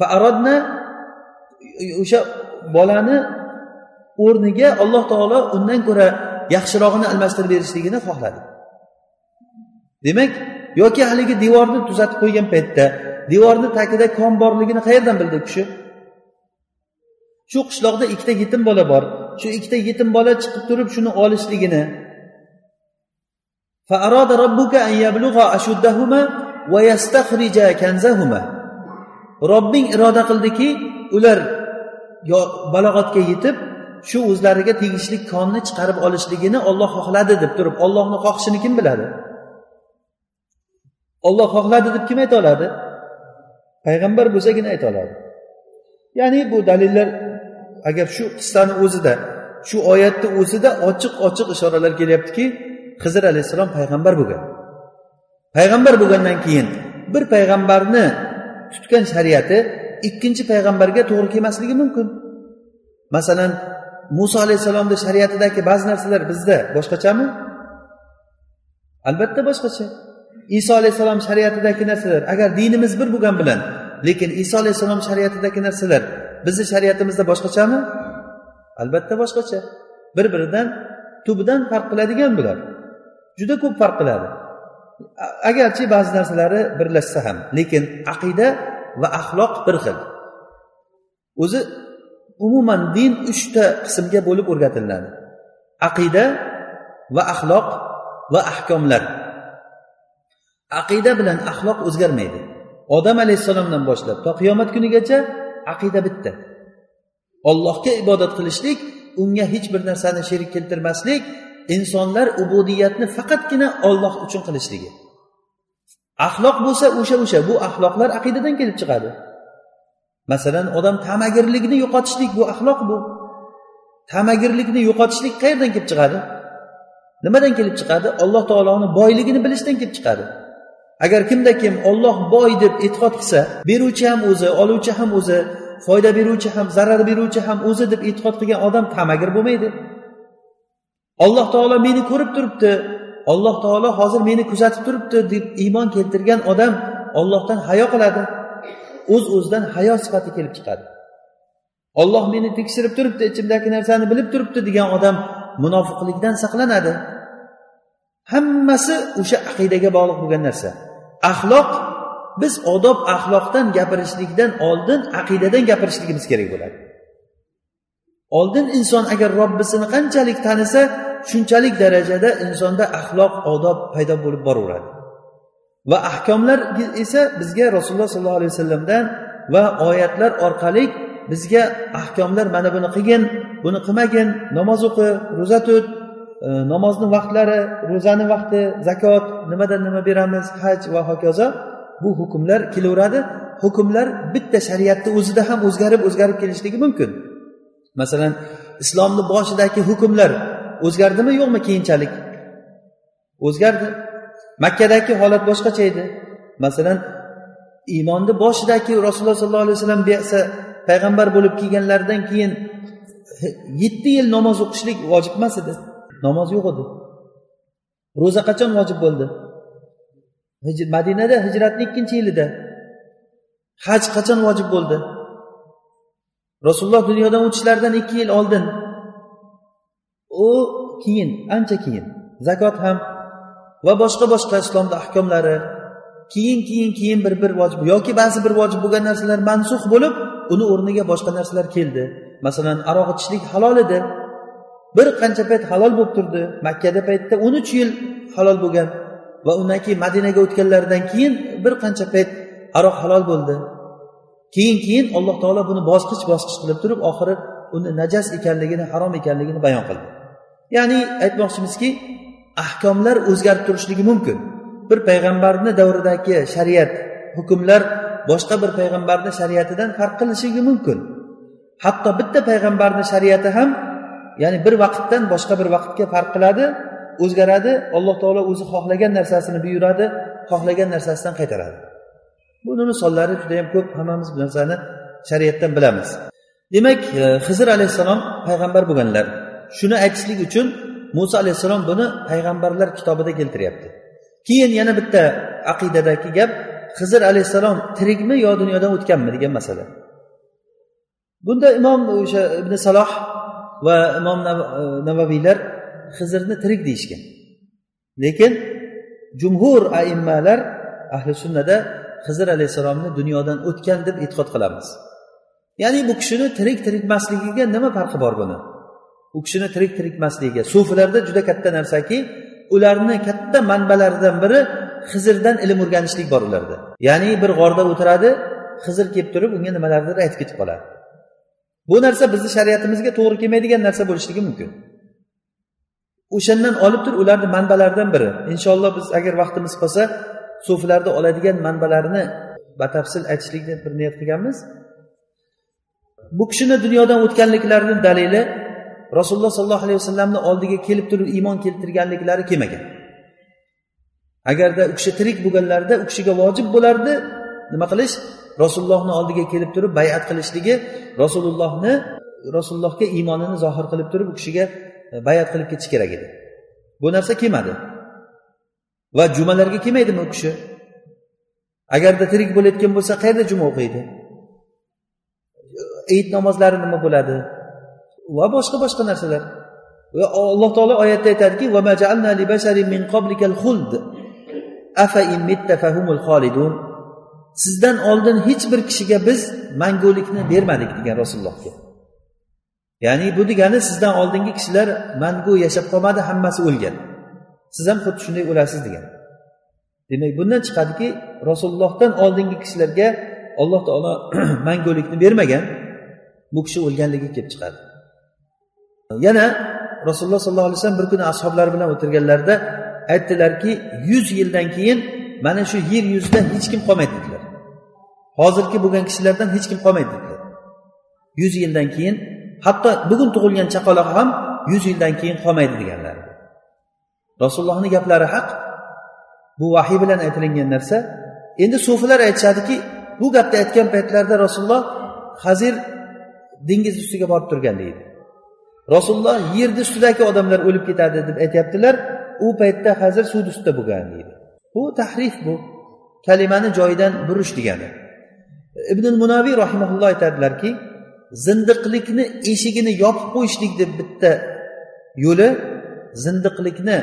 Faarodna o'sha bolani o'rniga alloh taolo undan ko'ra yaxshirog'ini almashtirib berishligini xohladi. Demak yoki haligi devorni tuzatib qo'ygan paytda devorni tagida kon borligini qayerdan bildi u kishi? Shu qishloqda ikkita yetim bola bor. Shu ikkita yetim bola chiqib turib shuni olishligini. Robbing iroda qildiki ular balog'atga yetib shu o'zlariga tegishli konni chiqarib olishligini olloh xohladi deb turib ollohni xohishini kim biladi? Olloh xohladi deb kim ayta oladi? Payg'ambar bo'lsagina ayta oladi. Ya'ni bu dalillar agar shu qissani o'zida shu oyatni o'zida ochiq ochiq ishoralar kelyaptiki hizr alayhissalom payg'ambar bo'lgan. Payg'ambar bo'lgandan keyin bir payg'ambarni tutgan shariati ikkinchi payg'ambarga to'g'ri kelmasligi mumkin. Masalan muso alayhissalomni shariatidagi ba'zi narsalar bizda boshqachami? Albatta boshqacha. Iso alayhissalom shariatidagi narsalar. Agar dinimiz bir bo'lgani bilan lekin iso alayhissalom shariatidagi narsalar bizni shariatimizda boshqachami? Albatta boshqacha. Bir biridan tubidan farq qiladigan bular. Juda ko'p farq qiladi. Agarchi ba'zi narsalari birlashsa ham lekin aqida va axloq bir xil. O'zi umuman din uchta qismga bo'lib o'rgatiladi. Aqida va axloq va ahkomlar. Aqida bilan axloq o'zgarmaydi. Odam alayhissalomdan boshlab to qiyomat kunigacha aqida bitta. Ollohga ibodat qilishlik unga hech bir narsani sherik keltirmaslik insonlar ubudiyatni faqatgina olloh uchun qilishligi. Axloq bo'lsa o'sha o'sha bu axloqlar aqidadan kelib chiqadi. Masalan odam tamagirlikni yo'qotishlik bu axloq bu. Tamagirlikni yo'qotishlik qayerdan kelib chiqadi? Nimadan kelib chiqadi? Alloh taoloni boyligini bilishdan kelib chiqadi. Agar kimda kim olloh boy deb e'tiqod qilsa beruvchi ham o'zi oluvchi ham o'zi foyda beruvchi ham zarar beruvchi ham o'zi deb e'tiqod qilgan odam tamagir bo'lmaydi. Alloh taolo meni ko'rib turibdi alloh taolo hozir meni kuzatib turibdi deb iymon keltirgan odam ollohdan hayo qiladi. O'z o'zidan hayo sifati kelib chiqadi. Olloh meni tekshirib turibdi ichimdagi narsani bilib turibdi degan odam munofiqlikdan saqlanadi. Hammasi o'sha aqidaga bog'liq bo'lgan narsa. Axloq biz odob axloqdan gapirishlikdan oldin aqidadan gapirishligimiz kerak bo'ladi. Oldin inson agar robbisini qanchalik tanisa shunchalik darajada insonda axloq odob paydo bo'lib boraveradi. Va ahkomlar esa bizga rasululloh sollallohu alayhi vasallamdan va oyatlar orqali bizga ahkomlar mana buni qilgin buni qilmagin namoz o'qi ro'za tut E, namozni vaqtlari ro'zani vaqti zakot nimadan nima beramiz haj va hokazo bu hukmlar kelaveradi. Hukmlar bitta shariatni o'zida ham o'zgarib o'zgarib kelishligi mumkin. Masalan islomni boshidagi hukmlar o'zgardimi yo'qmi keyinchalik? O'zgardi. Makkadagi holat boshqacha edi. Masalan iymonni boshidagi rasululloh sollallohu alayhi vasallam payg'ambar bo'lib kelganlaridan keyin yetti yil namoz o'qishlik vojib emas edi. Namoz yo'q edi. Ro'za qachon vojib bo'ldi? Madinada hijratni ikkinchi yilida. Haj qachon vojib bo'ldi? Rasululloh dunyodan o'tishlaridan ikki yil oldin. U keyin ancha keyin zakot ham va boshqa boshqa islomda ahkomlari keyin keyin keyin bir bir vojib yoki ba'zi bir vojib bo'lgan narsalar mansux bo'lib uni o'rniga boshqa narsalar keldi. Masalan aroq ichishlik halol edi. Bir qancha payt halol bo'lib turdi. Makkada paytda o'n uch yil halol bo'lgan va undan keyin madinaga o'tganlaridan keyin bir qancha payt aroq halol bo'ldi. Keyin keyin alloh taolo buni bosqich bosqich qilib turib oxiri uni najas ekanligini harom ekanligini bayon qildi. Ya'ni aytmoqchimizki ahkomlar o'zgarib turishligi mumkin. Bir payg'ambarni davridagi shariat hukmlar boshqa bir payg'ambarni shariatidan farq qilishligi mumkin. Hatto bitta payg'ambarni shariati ham ya'ni bir vaqtdan boshqa bir vaqtga farq qiladi o'zgaradi alloh taolo o'zi xohlagan narsasini buyuradi xohlagan narsasidan qaytaradi. Buni misollari judayam ko'p hammamiz bu narsani shariatdan bilamiz. Demak e, hizr alayhissalom payg'ambar bo'lganlar. Shuni aytishlik uchun muso alayhissalom buni payg'ambarlar kitobida keltiryapti. Keyin yana bitta aqidadagi gap hizr alayhissalom tirikmi yo dunyodan o'tganmi degan masala. Bunda imom o'sha ibn saloh va imom e, navaviylar hizrni tirik deyishgan. Lekin jumhur aimmalar ahli sunnada hizr alayhissalomni dunyodan o'tgan deb e'tiqod qilamiz. Ya'ni bu kishini tirik tirikmasligiga nima farqi bor buni? U kishini tirik tirikmasligiga. Sufilarda juda katta narsaki ularni katta manbalaridan biri hizrdan ilm o'rganishlik bor ularda. Ya'ni bir g'orda o'tiradi hizr kelib turib unga nimalardir aytib ketib qoladi. Bu narsa bizni shariatimizga to'g'ri kelmaydigan narsa bo'lishligi mumkin. O'shandan olib turib ularni manbalaridan biri. Inshaalloh biz agar vaqtimiz qolsa suflarni oladigan manbalarini batafsil aytishlikni bir niyat qilganmiz bu kishini dunyodan o'tganliklarini dalili rasululloh sollallohu alayhi vasallamni oldiga kelib turib iymon keltirganliklari kelmagan agarda u kishi tirik bo'lganlarida u kishiga vojib bo'lardi nima qilish? Rasulullohni oldiga kelib turib bayat qilishligi rasulullohni rasulullohga iymonini zohir qilib turib u kishiga e, bayat qilib ketish kerak edi. Bu narsa kelmadi. Va jumalarga kelmaydimi u kishi. Agarda tirik bo'layotgan bo'lsa qayerda juma o'qiydi? Eid namozlari nima bo'ladi? Va boshqa boshqa narsalar. Va alloh taolo oyatda aytadiki sizdan oldin hech bir kishiga biz mangulikni bermadik degan rasulullohga. Ya'ni bu degani sizdan oldingi kishilar mangu yashab qolmadi hammasi o'lgan. Siz ham xuddi shunday o'lasiz degan. Demak bundan chiqadiki rasulullohdan oldingi kishilarga alloh taolo mangulikni bermagan bu kishi o'lganligi kelib chiqadi. Yana rasululloh sollallohu alayhi vasallam bir kuni ashoblari bilan o'tirganlarida aytdilarki yuz yildan keyin mana shu yer yuzida hech kim qolmaydi dedilar. Hozirgi bo'lgan kishilardan hech kim qolmaydi dedilar. Yuz yildan keyin hatto bugun tug'ilgan chaqaloq ham yuz yildan keyin qolmaydi deganlar. Rasulullohni gaplari haq. Bu vahiy bilan aytilingan narsa. Endi sufilar aytishadiki bu gapni aytgan paytlarida rasululloh hazir dengiz ustiga borib turgan deydi. Rasululloh yerni ustidagi odamlar o'lib ketadi deb aytyaptilar. U paytda hazir suvni ustida bo'lgan deydi. Bu tahrif bu. Kalimani joyidan burish degani. Ibn munaviy rahimaulloh aytadilarki zindiqlikni eshigini yopib qo'yishlikni bitta yo'li zindiqlikni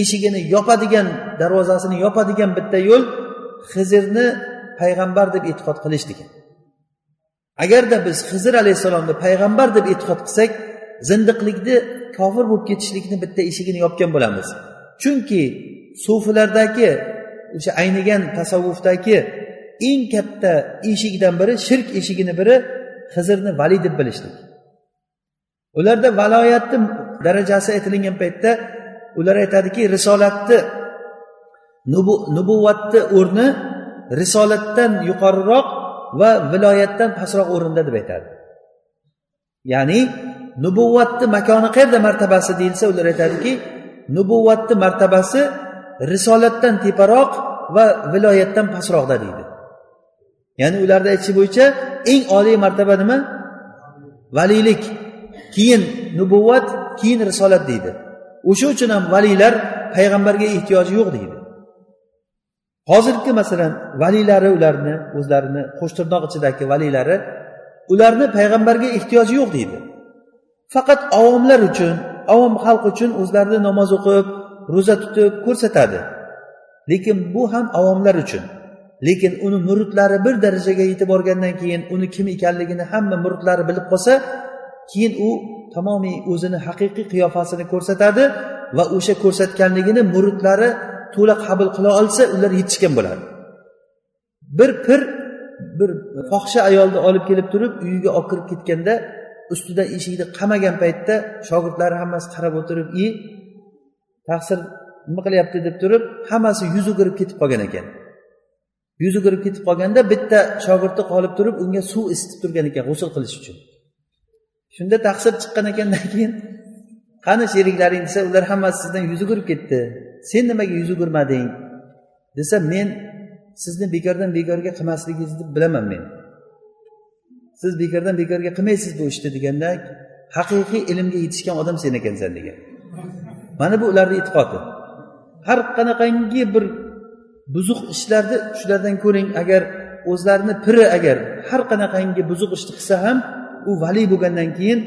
eshigini yopadigan darvozasini yopadigan bitta yo'l hizrni payg'ambar deb e'tiqod qilish degan agarda biz hizr alayhissalomni payg'ambar deb e'tiqod qilsak zindiqlikni kofir bo'lib ketishlikni bitta eshigini yopgan bo'lamiz. Chunki sufilardagi o'sha aynigan tasavvufdagi eng katta eshikdan biri shirk eshigini biri hizrni valiy deb bilishlik. Ularda valoyatni darajasi aytilingan paytda ular aytadiki risolatni nubuvvatni o'rni risolatdan yuqoriroq va viloyatdan pastroq o'rinda deb aytadi. Ya'ni nubuvatni makoni qayerda martabasi deyilsa ular aytadiki nubuvatni martabasi risolatdan teparoq va viloyatdan pastroqda deydi. Ya'ni ularni aytishi bo'yicha eng oliy martaba nima? Valiylik keyin nubuvvat keyin risolat deydi. O'sha uchun ham valiylar payg'ambarga ehtiyoji yo'q deydi. Hozirgi masalan valiylari ularni o'zlarini qo'shtirnoq ichidagi valiylari ularni payg'ambarga ehtiyoji yo'q deydi. Faqat avomlar uchun avom xalq uchun o'zlarini namoz o'qib ro'za tutib ko'rsatadi. Lekin bu ham avomlar uchun. Lekin uni muridlari bir darajaga yetib borgandan keyin uni kim ekanligini hamma muridlari bilib qolsa keyin u tamomiy o'zini haqiqiy qiyofasini ko'rsatadi va o'sha ko'rsatganligini muridlari to'la qabul qila olsa ular yetishgan bo'ladi. Bir pir bir fohisha ayolni olib kelib turib uyiga olib kirib ketganda ustidan eshikni qamagan paytda shogirdlari hammasi qarab o'tirib i taqsir nima qilyapti? deb turib hammasi yuz o'girib ketib qolgan ekan. Yuz o'girib ketib qolganda bitta shogirdi qolib turib unga suv isitib turgan ekan g'usul qilish uchun. Shunda taqsir chiqqan ekandan keyin qani sheriklaring desa ular hammasi sizdan yuz o'girib ketdi. Sen nimaga yuz o'girmading desa men sizni bekordan bekorga qilmasligingizni bilaman men. Siz bekordan bekorga qilmaysiz bu ishni deganda haqiqiy ilmga yetishgan odam sen ekansan degan. Mana bu ularni e'tiqodi. Har qanaqangi bir buzuq ishlarni shulardan ko'ring agar o'zlarini piri agar har qanaqangi buzuq ishni qilsa ham u valiy bo'lgandan keyin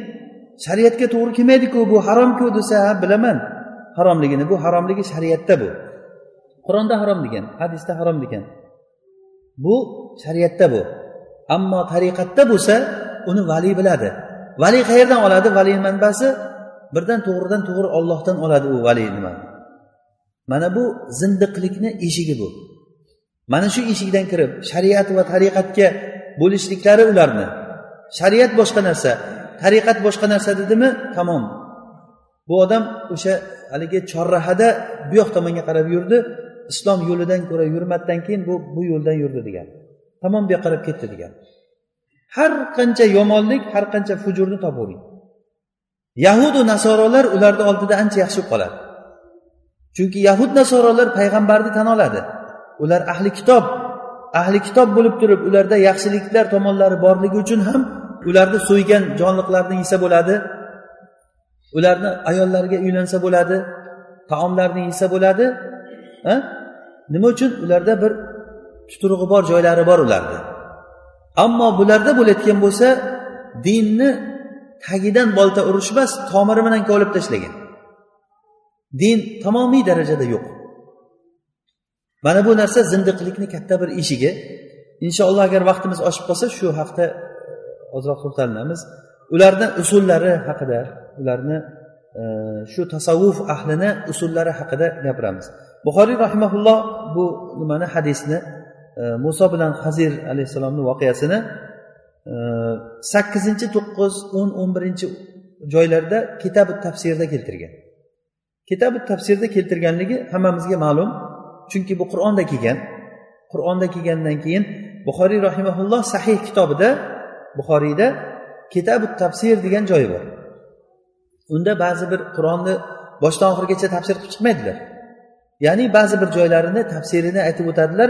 shariatga to'g'ri kelmaydiku bu haromku desa ha bilaman. Haromligini bu haromligi shariatda bu. Qur'onda harom degan hadisda harom degan. Bu shariatda bu. Ammo tariqatda bo'lsa uni valiy biladi. Valiy qayerdan oladi? Valiy manbasi birdan to'g'ridan to'g'ri ollohdan oladi u valiy nimani mana bu zindiqlikni eshigi bu. Mana shu eshikdan kirib shariat va tariqatga bo'lishliklari ularni. Shariat boshqa narsa tariqat boshqa narsa dedimi? Tamom. Bu odam o'sha haligi chorrahada bu yoq tomonga qarab yurdi islom yo'lidan ko'ra yurmatdan keyin bu bu yo'ldan yurdi degan. Tamom bu yoqqa qarab ketdi degan. Har qancha yomonlik har qancha fujurni topavering yahudu nasorolar ularni oldida ancha yaxshi bo'lib qoladi. Chunki yahud nasorolar payg'ambarni tan oladi. Ular ahli kitob ahli kitob bo'lib turib ularda yaxshiliklar tomonlari borligi uchun ham ularni so'ygan jonliqlarni yesa bo'ladi ularni ayollariga uylansa bo'ladi taomlarni yesa bo'ladi nima uchun? Ularda bir tuturug'i bor joylari bor ularni ammo bularda bo'layotgan bo'lsa dinni tagidan bolta urish emas tomiri bilan kovlab tashlagan. Din tamomiy darajada yo'q. Mana bu narsa zindiqlikni katta bir eshigi. Inshaalloh agar vaqtimiz oshib qolsa shu haqda e, ozroq to'xtalinamiz ularni usullari haqida ularni e, shu tasavvuf ahlini usullari haqida gapiramiz. Buxoriy rahimaulloh bu nimani hadisni e, muso bilan hazir alayhissalomni voqeasini sakkizinchi to'qqiz o'n o'n birinchi joylarda kitabi tafsirda keltirgan. Kitabi tafsirda keltirganligi hammamizga ma'lum. Chunki bu qur'onda kelgan. Qur'onda kelgandan keyin buxoriy rahimaulloh sahih kitobida buxoriyda kitabi tafsir degan joyi bor. Unda ba'zi bir qur'onni boshdan oxirigacha tafsir qilib chiqmaydilar. Ya'ni ba'zi bir joylarini tafsirini aytib o'tadilar.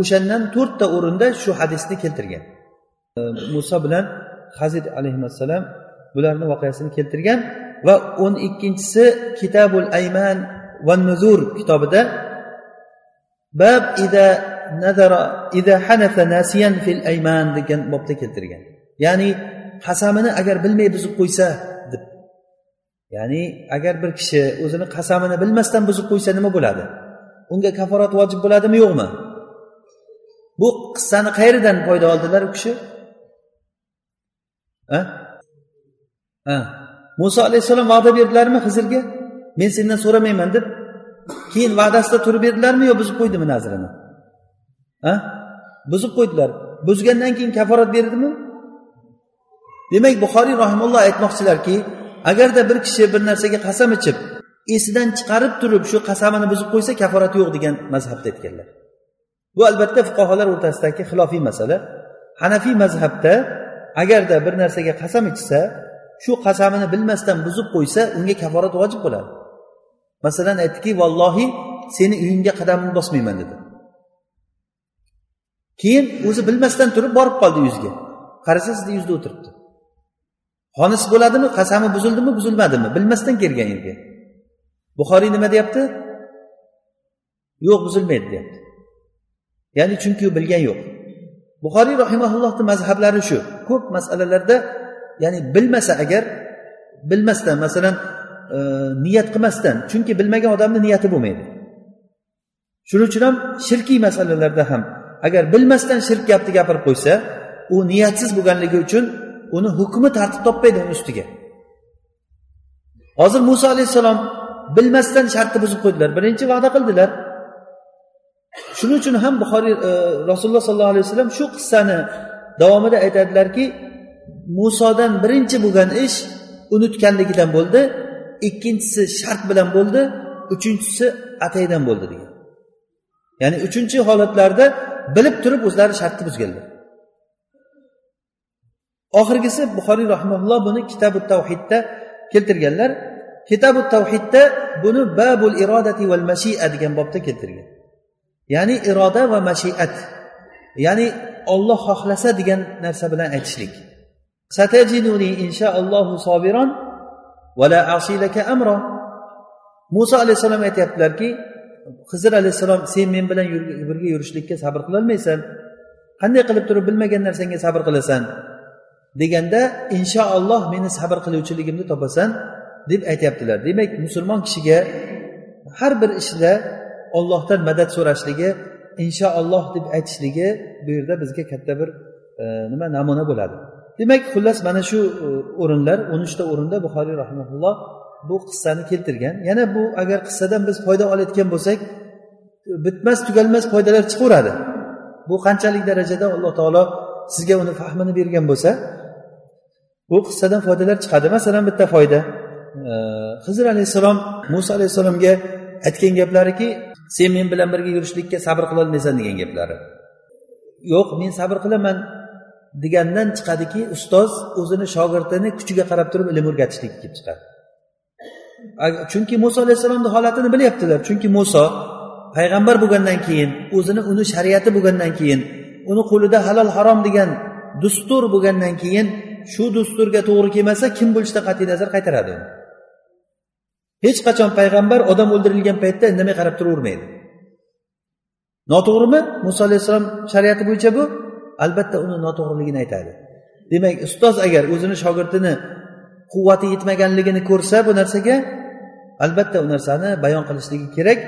O'shandan to'rtta o'rinda shu hadisni keltirgan. Muso bilan hazid alayhissalom bularni voqeasini keltirgan. Va o'n ikkinchisi kitabul ayman va nuzur kitobida bab ida nazara ida hanafa nasiyan fil ayman degan bobda keltirgan. Ya'ni qasamini agar bilmay buzib qo'ysa deb. Ya'ni agar bir kishi o'zini qasamini bilmasdan buzib qo'ysa nima bo'ladi? Unga kaforat vojib bo'ladimi yo'qmi? Bu qissani qayeridan foyda oldilar u kishi? Ha. Muso alayhissalom va'da berdilarmi hizrga men sendan so'ramayman deb. Keyin va'dasida turib berdilarmi yo buzib qo'ydimi nazrini? A buzib qo'ydilar. Buzgandan keyin kaforat berdimi? Demak buxoriy rahimulloh aytmoqchilarki agarda bir kishi bir narsaga qasam ichib esidan chiqarib turib shu qasamini buzib qo'ysa kaforati yo'q degan mazhabda aytganlar. Bu albatta fuqarolar o'rtasidagi xilofiy masala. Hanafiy mazhabda agarda bir narsaga qasam ichsa shu qasamini bilmasdan buzib qo'ysa unga kaforat vojib bo'ladi. Masalan aytdiki vallohi seni uyingga qadamimni bosmayman dedi. Keyin o'zi bilmasdan turib borib qoldi yuzga. Qarasa sizni yuzda o'tiribdi. Xonis bo'ladimi qasami buzildimi buzilmadimi? Bilmasdan kelgan yerga. Buxoriy nima deyapti? Yo'q buzilmaydi deyapti. Ya'ni chunki u bilgan yo'q. Buxoriy rahimaullohni mazhablari shu. Ko'p masalalarda ya'ni bilmasa agar bilmasdan masalan e, niyat qilmasdan chunki bilmagan odamni niyati bo'lmaydi. Shuning uchun ham shirkiy masalalarda ham agar bilmasdan shirk gapni gapirib qo'ysa u niyatsiz bo'lganligi uchun uni hukmi tartib topmaydi uni ustiga. Hozir muso alayhissalom bilmasdan shartni buzib qo'ydilar. Birinchi va'da qildilar. Shuning uchun ham buxoriy e, rasululloh sollallohu alayhi vasallam shu qissani davomida aytadilarki musodan birinchi bo'lgan ish unutganligidan bo'ldi ikkinchisi shart bilan bo'ldi uchinchisi ataydan bo'ldi degan. Ya'ni uchinchi holatlarda bilib turib o'zlari shartni buzganlar. Oxirgisi buxoriy rahmaulloh buni kitabi tavhidda keltirganlar. Kitabi tavhidda buni babul irodati val mashia degan bobda keltirgan. Ya'ni iroda va mashiat ya'ni olloh xohlasa degan narsa bilan aytishlik. Satajiduni inshaallohu sobiron vala asilaka amro muso alayhissalom aytyaptilarki hizr alayhissalom sen men bilan birga yurishlikka sabr qilolmaysan. Qanday qilib turib bilmagan narsangga sabr qilasan? deganda inshaalloh meni sabr qiluvchiligimni topasan deb aytyaptilar. Demak musulmon kishiga har bir ishda ollohdan madad so'rashligi inshaalloh deb aytishligi bu yerda bizga katta bir e, nima namuna bo'ladi. Demak xullas mana shu e, o'rinlar o'n uchta o'rinda buxoriy rahmaulloh bu qissani keltirgan. Yana bu agar qissadan biz foyda olayotgan bo'lsak bitmas tugalmas foydalar chiqaveradi. Bu qanchalik darajada alloh taolo sizga uni fahmini bergan bo'lsa bu qissadan foydalar chiqadi. Masalan bitta foyda. E, Hizr alayhissalom muso alayhissalomga aytgan gaplariki sen men bilan birga yurishlikka sabr qilolmaysan degan gaplari. Yo'q men sabr qilaman. Degandan chiqadiki ustoz o'zini shogirdini kuchiga qarab turib ilm o'rgatishlikka kelib chiqadi. Chunki muso alayhissalomni holatini bilyaptilar. Chunki muso payg'ambar bo'lgandan keyin o'zini uni shariati bo'lgandan keyin uni qo'lida halol harom degan dustur bo'lgandan keyin shu dusturga to'g'ri kelmasa kim bo'lishidan qat'iy nazar qaytaradi uni? Hech qachon payg'ambar odam o'ldirilgan paytda indamay qarab turavermaydi. Noto'g'rimi? Muso alayhissalom shariati bo'yicha bu? Albatta uni noto'g'riligini aytadi. Demak ustoz agar o'zini shogirdini quvvati yetmaganligini ko'rsa bu narsaga albatta u narsani bayon qilishligi kerak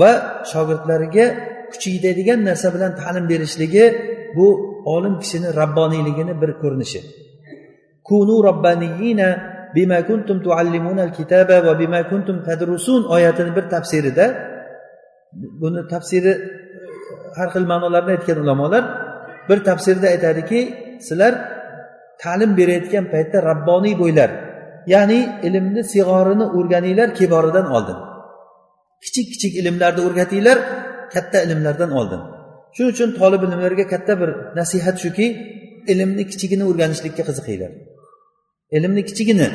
va shogirdlariga kuchi yetadigan narsa bilan ta'lim berishligi bu olim kishini rabboniyligini bir ko'rinishi. Kunu robbaniyina bima kuntum tuallimuna kitaba va bima kuntum tadrusun oyatini bir tafsirida buni tafsiri har xil ma'nolarni aytgan ulamolar bir tafsirda aytadiki sizlar ta'lim berayotgan paytda rabboniy bo'ylar. Ya'ni ilmni sig'orini o'rganinglar kiboridan oldin. Kichik kichik ilmlarni o'rgatinglar katta ilmlardan oldin. Shuning uchun tolib ilmlarga katta bir nasihat shuki ilmni kichigini o'rganishlikka qiziqinglar. Ilmni kichigini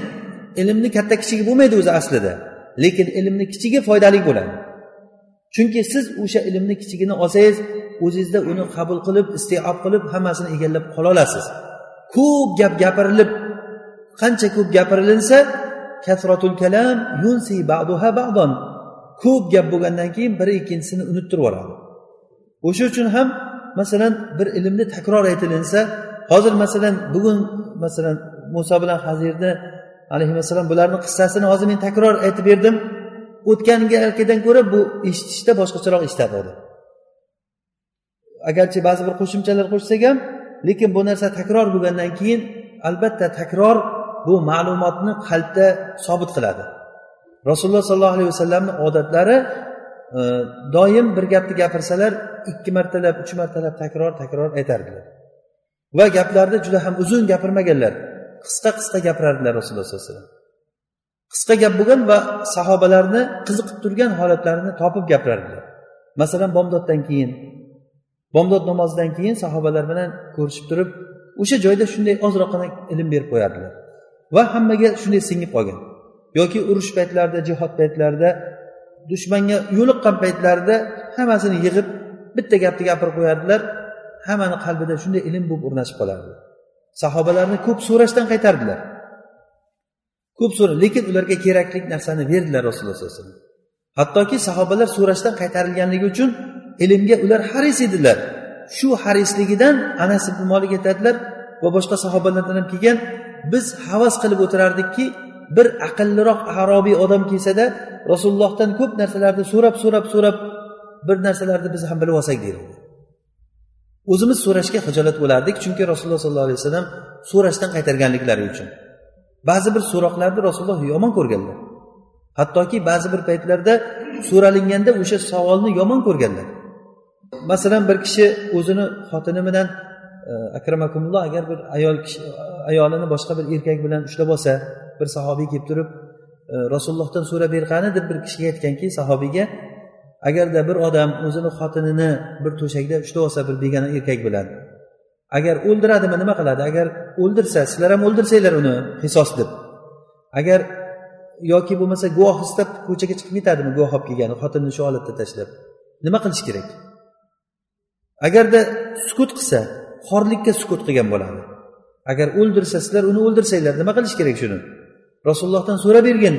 ilmni katta kichigi bo'lmaydi o'zi aslida lekin ilmni kichigi foydali bo'ladi. Chunki siz o'sha ilmni kichigini olsangiz o'zingizda uni qabul qilib isteob qilib hammasini egallab qola olasiz ko'p gap gapirilib qancha ko'p gapirilinsa kasratul kalam yunsi ba'duha ba'don. Ko'p gap bo'lgandan keyin biri ikkinchisini unuttirib yuboradi. O'sha uchun ham masalan bir ilmni takror aytilinsa hozir masalan bugun masalan muso bilan hazirni alayhissalom bularni qissasini hozir men takror aytib berdim. O'tgangidan ko'ra bu eshitishda boshqacharoq eshitadi odam agarchi ba'zi bir qo'shimchalar qo'shsak ham lekin bu narsa takror bo'lgandan keyin albatta takror bu ma'lumotni qalbda sobit qiladi. Rasululloh sollallohu alayhi vasallamni odatlari e, doim bir gapni gapirsalar ikki martalab uch martalab takror takror aytardilar. Va gaplarni juda ham uzun gapirmaganlar. Qisqa qisqa gapirardilar rasululloh sollallohu alayhi vasallam. Qisqa gap bo'lgan va sahobalarni qiziqib turgan holatlarini topib gapirardilar. Masalan bomdoddan keyin bomdod namozidan keyin sahobalar bilan ko'rishib turib o'sha joyda shunday ozroqgina ilm berib qo'yardilar va hammaga shunday singib qolgan. Yoki urush paytlarida jihod paytlarida dushmanga yo'liqqan paytlarida hammasini yig'ib bitta gapni gapirib qo'yardilar hammani qalbida shunday ilm bo'lib o'rnashib qolardi. Sahobalarni ko'p so'rashdan qaytardilar. Ko'p so'ra lekin ularga kerakli narsani berdilar rasululloh sallallohu alayhi vasallam. Hattoki sahobalar so'rashdan qaytarilganligi uchun ilmga ular haris edilar. Shu harisligidan anas ibn molik aytadilar va boshqa sahobalardan ham kelgan biz havas qilib o'tirardikki bir aqlliroq arobiy odam kelsada rasulullohdan ko'p narsalarni so'rab so'rab so'rab bir narsalarni biz ham bilib olsak deydi. O'zimiz so'rashga hijolat bo'lardik chunki rasululloh sollallohu alayhi vasallam so'rashdan qaytarganliklari uchun. Ba'zi bir so'roqlarni rasululloh yomon ko'rganlar. Hattoki ba'zi bir paytlarda so'ralinganda o'sha savolni yomon ko'rganlar. Masalan bir kishi o'zini xotini bilan e, akramakumulloh agar bir ayol kishi ayolini boshqa bir erkak bilan ushlab olsa bir sahobiy kelib turib e, rasulullohdan so'rab bergani deb bir kishiga aytganki sahobiyga agarda bir odam o'zini xotinini bir to'shakda ushlab olsa bir begona erkak bilan agar o'ldiradimi nima qiladi? Agar o'ldirsa sizlar ham o'ldirsanglar uni qisos deb. Agar yoki bo'lmasa guvoh istab ko'chaga chiqib ketadimi guvoh olib kelgani xotinini shu holatda tashlab nima qilish kerak? Agarda sukut qilsa xorlikka sukut qilgan bo'ladi. Agar o'ldirsa sizlar uni o'ldirsanglar nima qilish kerak shuni? Rasulullohdan so'rab bergin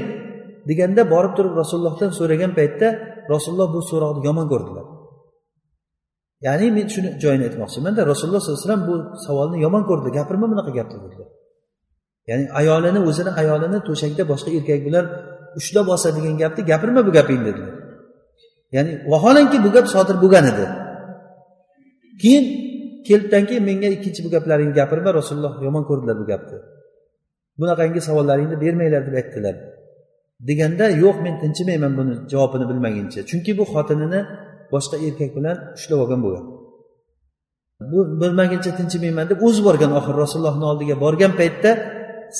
deganda borib turib rasulullohdan so'ragan paytda rasululloh bu so'roqni yomon ko'rdilar. Ya'ni men shuni joyini aytmoqchimanda rasululloh sollallohu alayhi vasallam bu savolni yomon ko'rdi gapirma bunaqa gapni dedilar. Ya'ni ayolini o'zini ayolini to'shakda boshqa erkak bilan ushlab olsa degan gapni gapirma bu gapingni dedilar. Ya'ni vaholanki bu gap sodir bo'lgan edi. Keyin kelibdan keyin menga ikkinchi bu gaplaringni gapirma rasululloh yomon ko'rdilar bu gapni. Bunaqangi savollaringni bermanglar deb aytdilar. Deganda yo'q men tinchimayman buni javobini bilmaguncha. Chunki bu xotinini boshqa erkak bilan ushlab olgan bo'lgan. Bu bilmaguncha tinchimayman deb o'zi borgan oxiri rasulullohni oldiga borgan paytda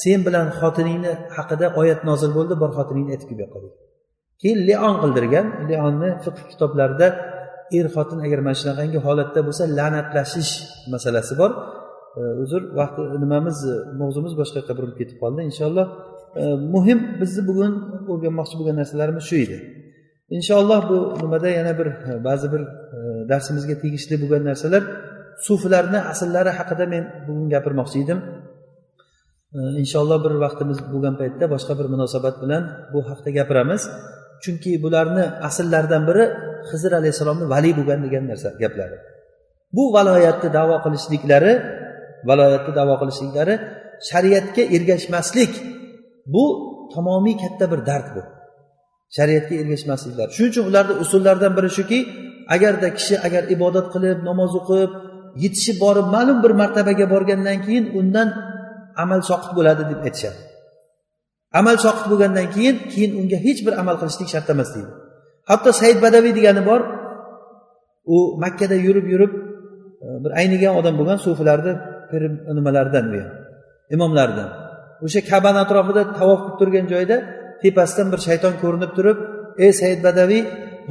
sen bilan xotiningni haqida oyat nozil bo'ldi bor xotiningni aytib kelib yoqqa keyin leon qildirgan. Leonni fiq kitoblarida er xotin agar mana shunaqangi holatda bo'lsa la'natlashish masalasi bor. Uzr vaqt e, nimamiz e, mavzumiz boshqa yoqqa burilib ketib qoldi. Inshaalloh e, muhim bizni bugun o'rganmoqchi bo'lgan narsalarimiz shu edi. Inshaalloh bu nimada yana bir ba'zi bir darsimizga tegishli bo'lgan narsalar suflarni asllari haqida men bugun gapirmoqchi edim. Inshaalloh bir vaqtimiz bo'lgan paytda boshqa bir munosabat bilan bu haqida gapiramiz. Chunki bularni asllaridan biri hizr alayhissalomni valiy bo'lgan degan narsa gaplari. Bu valoyatni davo qilishliklari valoyatni davo qilishliklari shariatga ergashmaslik bu tamomiy katta bir dard bu. Shariatga ergashmasliklar. Shuning uchun ularni usullaridan biri shuki agarda kishi agar ibodat qilib namoz o'qib yetishib borib ma'lum bir martabaga borgandan keyin undan amal soqit bo'ladi deb aytishadi. Amal soqit bo'lgandan keyin keyin unga hech bir amal qilishlik shart emas deydi. Hatto said badaviy degani bor u makkada yurib yurib e, bir aynigan odam bo'lgan sufilarni nimalaridan u imomlaridan o'sha kabani atrofida tavof qilib turgan joyda tepasidan bir shayton ko'rinib turib ey said badaviy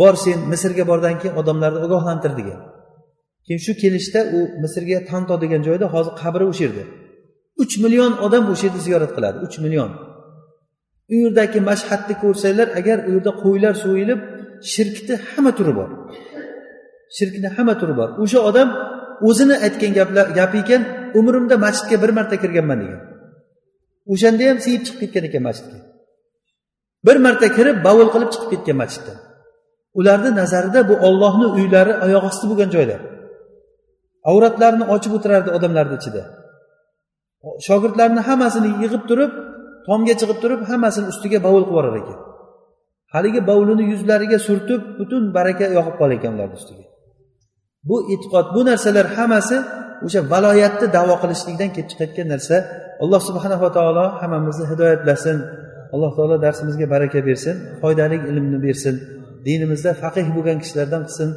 bor sen misrga bordan keyin odamlarni ogohlantir degan. Keyin shu kelishda u misrga tanto degan joyda hozir qabri o'sha yerda. Uch million odam o'sha yerda ziyorat qiladi uch million. U yerdagi mashhadni ko'rsanglar agar u yerda qo'ylar so'yilib shirkni hamma turi bor. Shirkni hamma turi bor. O'sha odam o'zini aytgan gaplar gapi ekan umrimda masjidga bir marta kirganman degan. O'shanda ham siyib chiqib ketgan ekan masjidga. Bir marta kirib bavul qilib chiqib ketgan masjiddan ularni nazarida bu ollohni uylari oyoq osti bo'lgan joylar. Avratlarini ochib o'tirardi odamlarni ichida. Shogirdlarni hammasini yig'ib turib tomga chiqib turib hammasini ustiga bovul qilib yuborar ekan haligi bovulini yuzlariga surtib butun baraka yog'ib qolar ekan ularni ustiga bu e'tiqod bu narsalar hammasi o'sha valoyatni davo qilishlikdan kelib chiqayotgan narsa alloh subhanava taolo hammamizni hidoyatlasin alloh taolo darsimizga baraka bersin foydali ilmni bersin dinimizda faqih bo'lgan kishilardan qilsin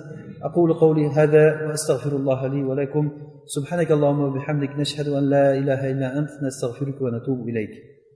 أقول قولي هذا وأستغفر الله لي ولكم سبحانك اللهم وبحمدك نشهد أن لا إله إلا أنت نستغفرك ونتوب إليك